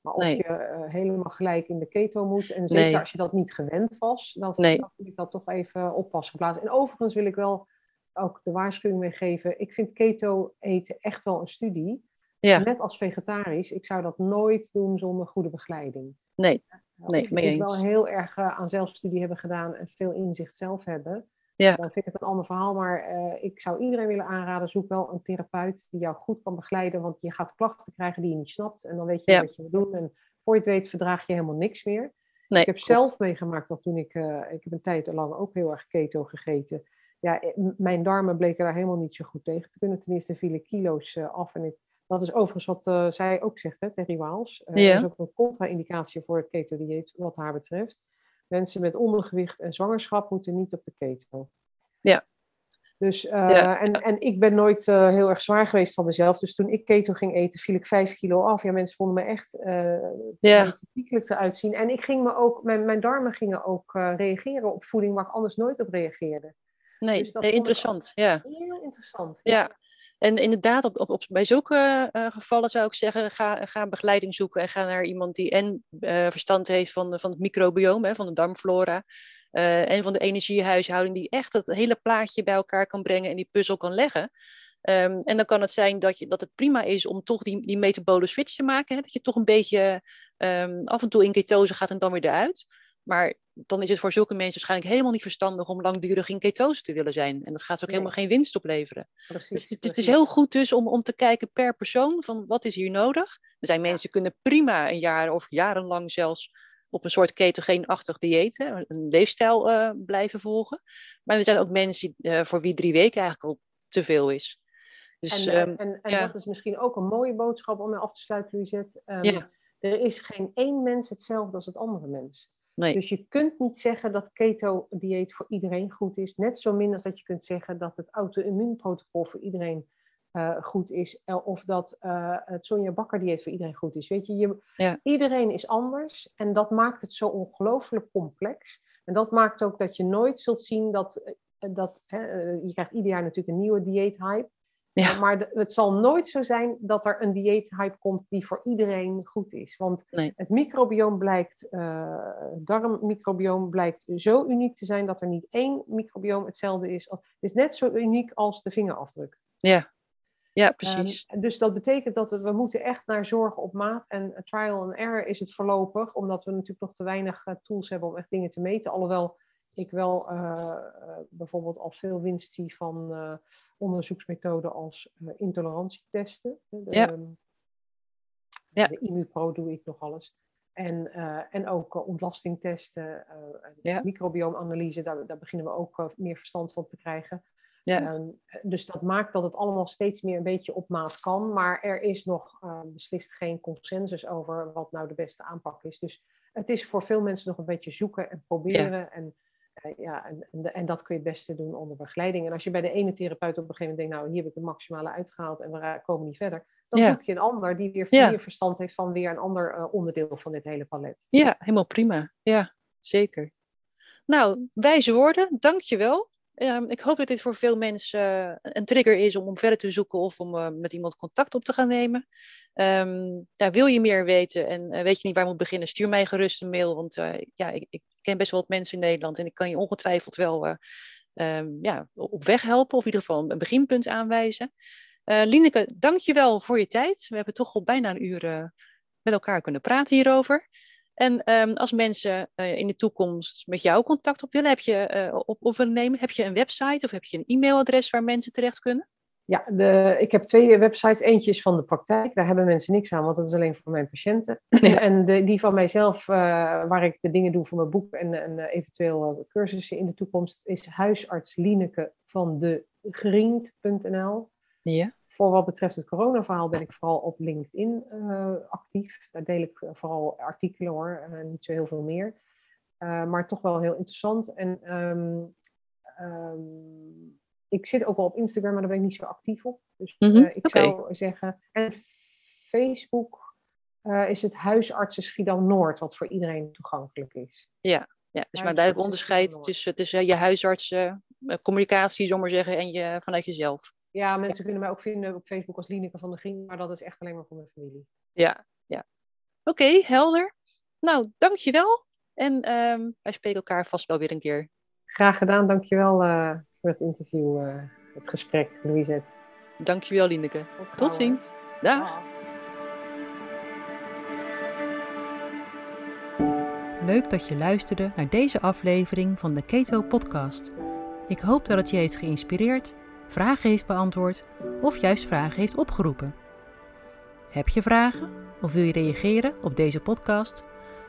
Speaker 3: Maar of je uh, helemaal gelijk in de keto moet, en zeker nee. als je dat niet gewend was, dan,
Speaker 2: nee.
Speaker 3: dan vind ik dat toch even oppassen plaatsen. En overigens wil ik wel ook de waarschuwing meegeven. Ik vind keto eten echt wel een studie. Ja. Net als vegetarisch, ik zou dat nooit doen zonder goede begeleiding.
Speaker 2: Nee, nee,
Speaker 3: mee eens. wel heel erg uh, aan zelfstudie hebben gedaan en veel inzicht zelf hebben, ja. dan vind ik het een ander verhaal. Maar uh, ik zou iedereen willen aanraden, zoek wel een therapeut die jou goed kan begeleiden, want je gaat klachten krijgen die je niet snapt en dan weet je ja. wat je moet doen. En voor je het weet verdraag je helemaal niks meer.
Speaker 2: Nee,
Speaker 3: ik heb
Speaker 2: klopt.
Speaker 3: zelf meegemaakt dat toen ik, eh, ik heb een tijd lang ook heel erg keto gegeten. Ja, eh, mijn darmen bleken daar helemaal niet zo goed tegen te kunnen. Ten eerste vielen kilo's eh, af. En ik, dat is overigens wat eh, zij ook zegt, hè, Terry Waals. Eh,
Speaker 2: Ja.
Speaker 3: Dat is ook een contra-indicatie voor het keto-dieet wat haar betreft. Mensen met ondergewicht en zwangerschap moeten niet op de keto.
Speaker 2: Ja.
Speaker 3: Dus, eh,
Speaker 2: Ja.
Speaker 3: en, en ik ben nooit eh, heel erg zwaar geweest van mezelf. Dus toen ik keto ging eten, viel ik vijf kilo af. Ja, mensen vonden me echt eh
Speaker 2: Ja.
Speaker 3: ziekelijk eruit zien. En ik ging me ook, mijn, mijn darmen gingen ook eh, reageren op voeding waar ik anders nooit op reageerde.
Speaker 2: Nee,
Speaker 3: Dus dat
Speaker 2: interessant. Ja.
Speaker 3: Heel interessant.
Speaker 2: Ja, en inderdaad, op, op, bij zulke eh, gevallen zou ik zeggen, ga, begeleiding zoeken en ga naar iemand die en eh, verstand heeft van, van het microbioom, hè, van de darmflora, eh, en van de energiehuishouding, die echt het hele plaatje bij elkaar kan brengen en die puzzel kan leggen. Ehm, en dan kan het zijn dat, je, dat het prima is om toch die, die metabole switch te maken, hè, dat je toch een beetje ehm, af en toe in ketose gaat en dan weer eruit. Maar dan is het voor zulke mensen waarschijnlijk helemaal niet verstandig om langdurig in ketose te willen zijn. En dat gaat ook
Speaker 3: Nee.
Speaker 2: helemaal geen winst opleveren.
Speaker 3: Precies,
Speaker 2: Dus het, het is heel goed dus om, om te kijken per persoon van wat is hier nodig. Er zijn mensen die kunnen prima een jaar of jarenlang zelfs op een soort ketogeenachtig dieet, hè, een leefstijl eh, blijven volgen. Maar er zijn ook mensen eh, voor wie drie weken eigenlijk al te veel is. Dus
Speaker 3: en,
Speaker 2: ehm,
Speaker 3: en, en
Speaker 2: ja.
Speaker 3: dat is misschien ook een mooie boodschap om mee af te sluiten, Louisette. Ehm,
Speaker 2: Ja.
Speaker 3: Er is geen één mens hetzelfde als het andere mens.
Speaker 2: Nee,
Speaker 3: Dus je kunt niet zeggen dat keto-dieet voor iedereen goed is. Net zo min als dat je kunt zeggen dat het auto-immuunprotocol voor iedereen eh, goed is. eh, Of dat eh, het Sonja Bakker-dieet voor iedereen goed is. Weet je, je
Speaker 2: Ja.
Speaker 3: iedereen is anders. En dat maakt het zo ongelooflijk complex. En dat maakt ook dat je nooit zult zien dat... dat hè, je krijgt ieder jaar natuurlijk een nieuwe dieethype.
Speaker 2: Ja.
Speaker 3: Maar het zal nooit zo zijn dat er een dieethype komt die voor iedereen goed is. Want
Speaker 2: Nee.
Speaker 3: het microbioom blijkt, eh darmmicrobioom blijkt zo uniek te zijn dat er niet één microbioom hetzelfde is. Het is net zo uniek als de vingerafdruk.
Speaker 2: ja. ja, precies.
Speaker 3: Ehm, dus dat betekent dat we moeten echt naar zorg op maat. En eh, trial and error is het voorlopig, omdat we natuurlijk nog te weinig eh, tools hebben om echt dingen te meten. Alhoewel ik wel eh, eh, bijvoorbeeld al veel winst zie van eh, onderzoeksmethoden als intolerantietesten. De,
Speaker 2: Ja. Ja.
Speaker 3: de IMUPRO doe ik nog alles. En, en ook ontlastingtesten, en
Speaker 2: Ja.
Speaker 3: microbioomanalyse, daar, daar beginnen we ook meer verstand van te krijgen.
Speaker 2: Ja.
Speaker 3: Ehm, dus dat maakt dat het allemaal steeds meer een beetje op maat kan. Maar er is nog beslist geen consensus over wat nou de beste aanpak is. Dus het is voor veel mensen nog een beetje zoeken en proberen. En, ja, en, en, en dat kun je het beste doen onder begeleiding. En als je bij de ene therapeut op een gegeven moment denkt, nou hier heb ik het maximale uitgehaald en we komen niet verder. Dan
Speaker 2: Ja.
Speaker 3: zoek je een ander die weer
Speaker 2: Ja.
Speaker 3: verstand heeft van weer een ander eh, onderdeel van dit hele palet.
Speaker 2: Ja, helemaal prima. Ja, zeker. Nou, wijze woorden, dankjewel. Ehm ik hoop dat dit voor veel mensen eh, een trigger is om, om verder te zoeken of om eh, met iemand contact op te gaan nemen. Ehm, wil je meer weten en eh, weet je niet waar je moet beginnen, stuur mij gerust een mail. Want eh, ja, ik, ik ken best wel wat mensen in Nederland en ik kan je ongetwijfeld wel eh, ehm, ja, op weg helpen of in ieder geval een beginpunt aanwijzen. Eh Lineke, dankjewel voor je tijd. We hebben toch al bijna een uur eh, met elkaar kunnen praten hierover. En ehm, als mensen in de toekomst met jou contact op willen, heb je, op, op nemen, heb je een website of heb je een e-mailadres waar mensen terecht kunnen?
Speaker 3: Ja, de, ik heb twee websites. Eentje is van de praktijk. Daar hebben mensen niks aan, want dat is alleen voor mijn patiënten.
Speaker 2: Ja.
Speaker 3: En de, die van mijzelf, eh, waar ik de dingen doe voor mijn boek en, en eh, eventueel eh, cursussen in de toekomst, is huisarts Lieneke van de Griend.nl.
Speaker 2: Ja.
Speaker 3: Voor wat betreft het coronaverhaal ben ik vooral op LinkedIn actief. Daar deel ik vooral artikelen hoor, niet zo heel veel meer. Maar toch wel heel interessant. En ehm, ehm, ik zit ook wel op Instagram, maar daar ben ik niet zo actief op. Dus
Speaker 2: Mhm,
Speaker 3: eh, ik zou zeggen. En Facebook eh, is het huisartsen Schiedam Noord, wat voor iedereen toegankelijk is.
Speaker 2: Ja, dus maar duidelijk onderscheid tussen, tussen je huisarts, eh, communicatie, zomaar zeggen, en je, vanuit jezelf.
Speaker 3: Ja, mensen kunnen mij ook vinden op Facebook als Lieneke van der Grien, maar dat is echt alleen maar voor mijn familie.
Speaker 2: Ja, ja. Oké, helder. Nou, dankjewel. En ehm, wij spreken elkaar vast wel weer een keer.
Speaker 3: Graag gedaan, dankjewel eh voor het interview, eh, het gesprek, Louisette.
Speaker 2: Dankjewel, Lineke. Tot ziens. Dag.
Speaker 1: Leuk dat je luisterde naar deze aflevering van de Keto Podcast. Ik hoop dat het je heeft geïnspireerd, vragen heeft beantwoord of juist vragen heeft opgeroepen. Heb je vragen of wil je reageren op deze podcast?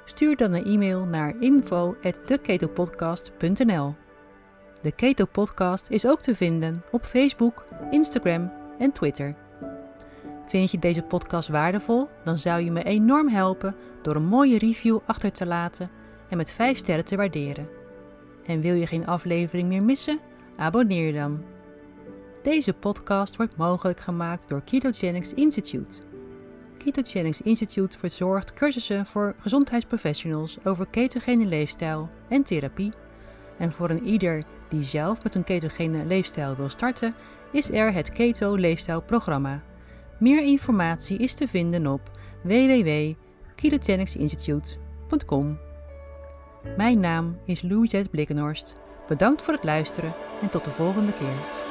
Speaker 2: Stuur dan een e-mail naar info@theketopodcast.nl. De Keto Podcast is ook te vinden op Facebook, Instagram en Twitter. Vind je deze podcast waardevol? Dan zou je me enorm helpen door een mooie review achter te laten en met 5 sterren te waarderen. En wil je geen aflevering meer missen? Abonneer dan. Deze podcast wordt mogelijk gemaakt door Ketogenics Institute. Ketogenics Institute verzorgt cursussen voor gezondheidsprofessionals over ketogene leefstijl en therapie. En voor een ieder die zelf met een ketogene leefstijl wil starten, is er het Keto Leefstijlprogramma. Meer informatie is te vinden op www.ketogenicsinstitute.com. Mijn naam is Louisette Blikkenhorst. Bedankt voor het luisteren en tot de volgende keer.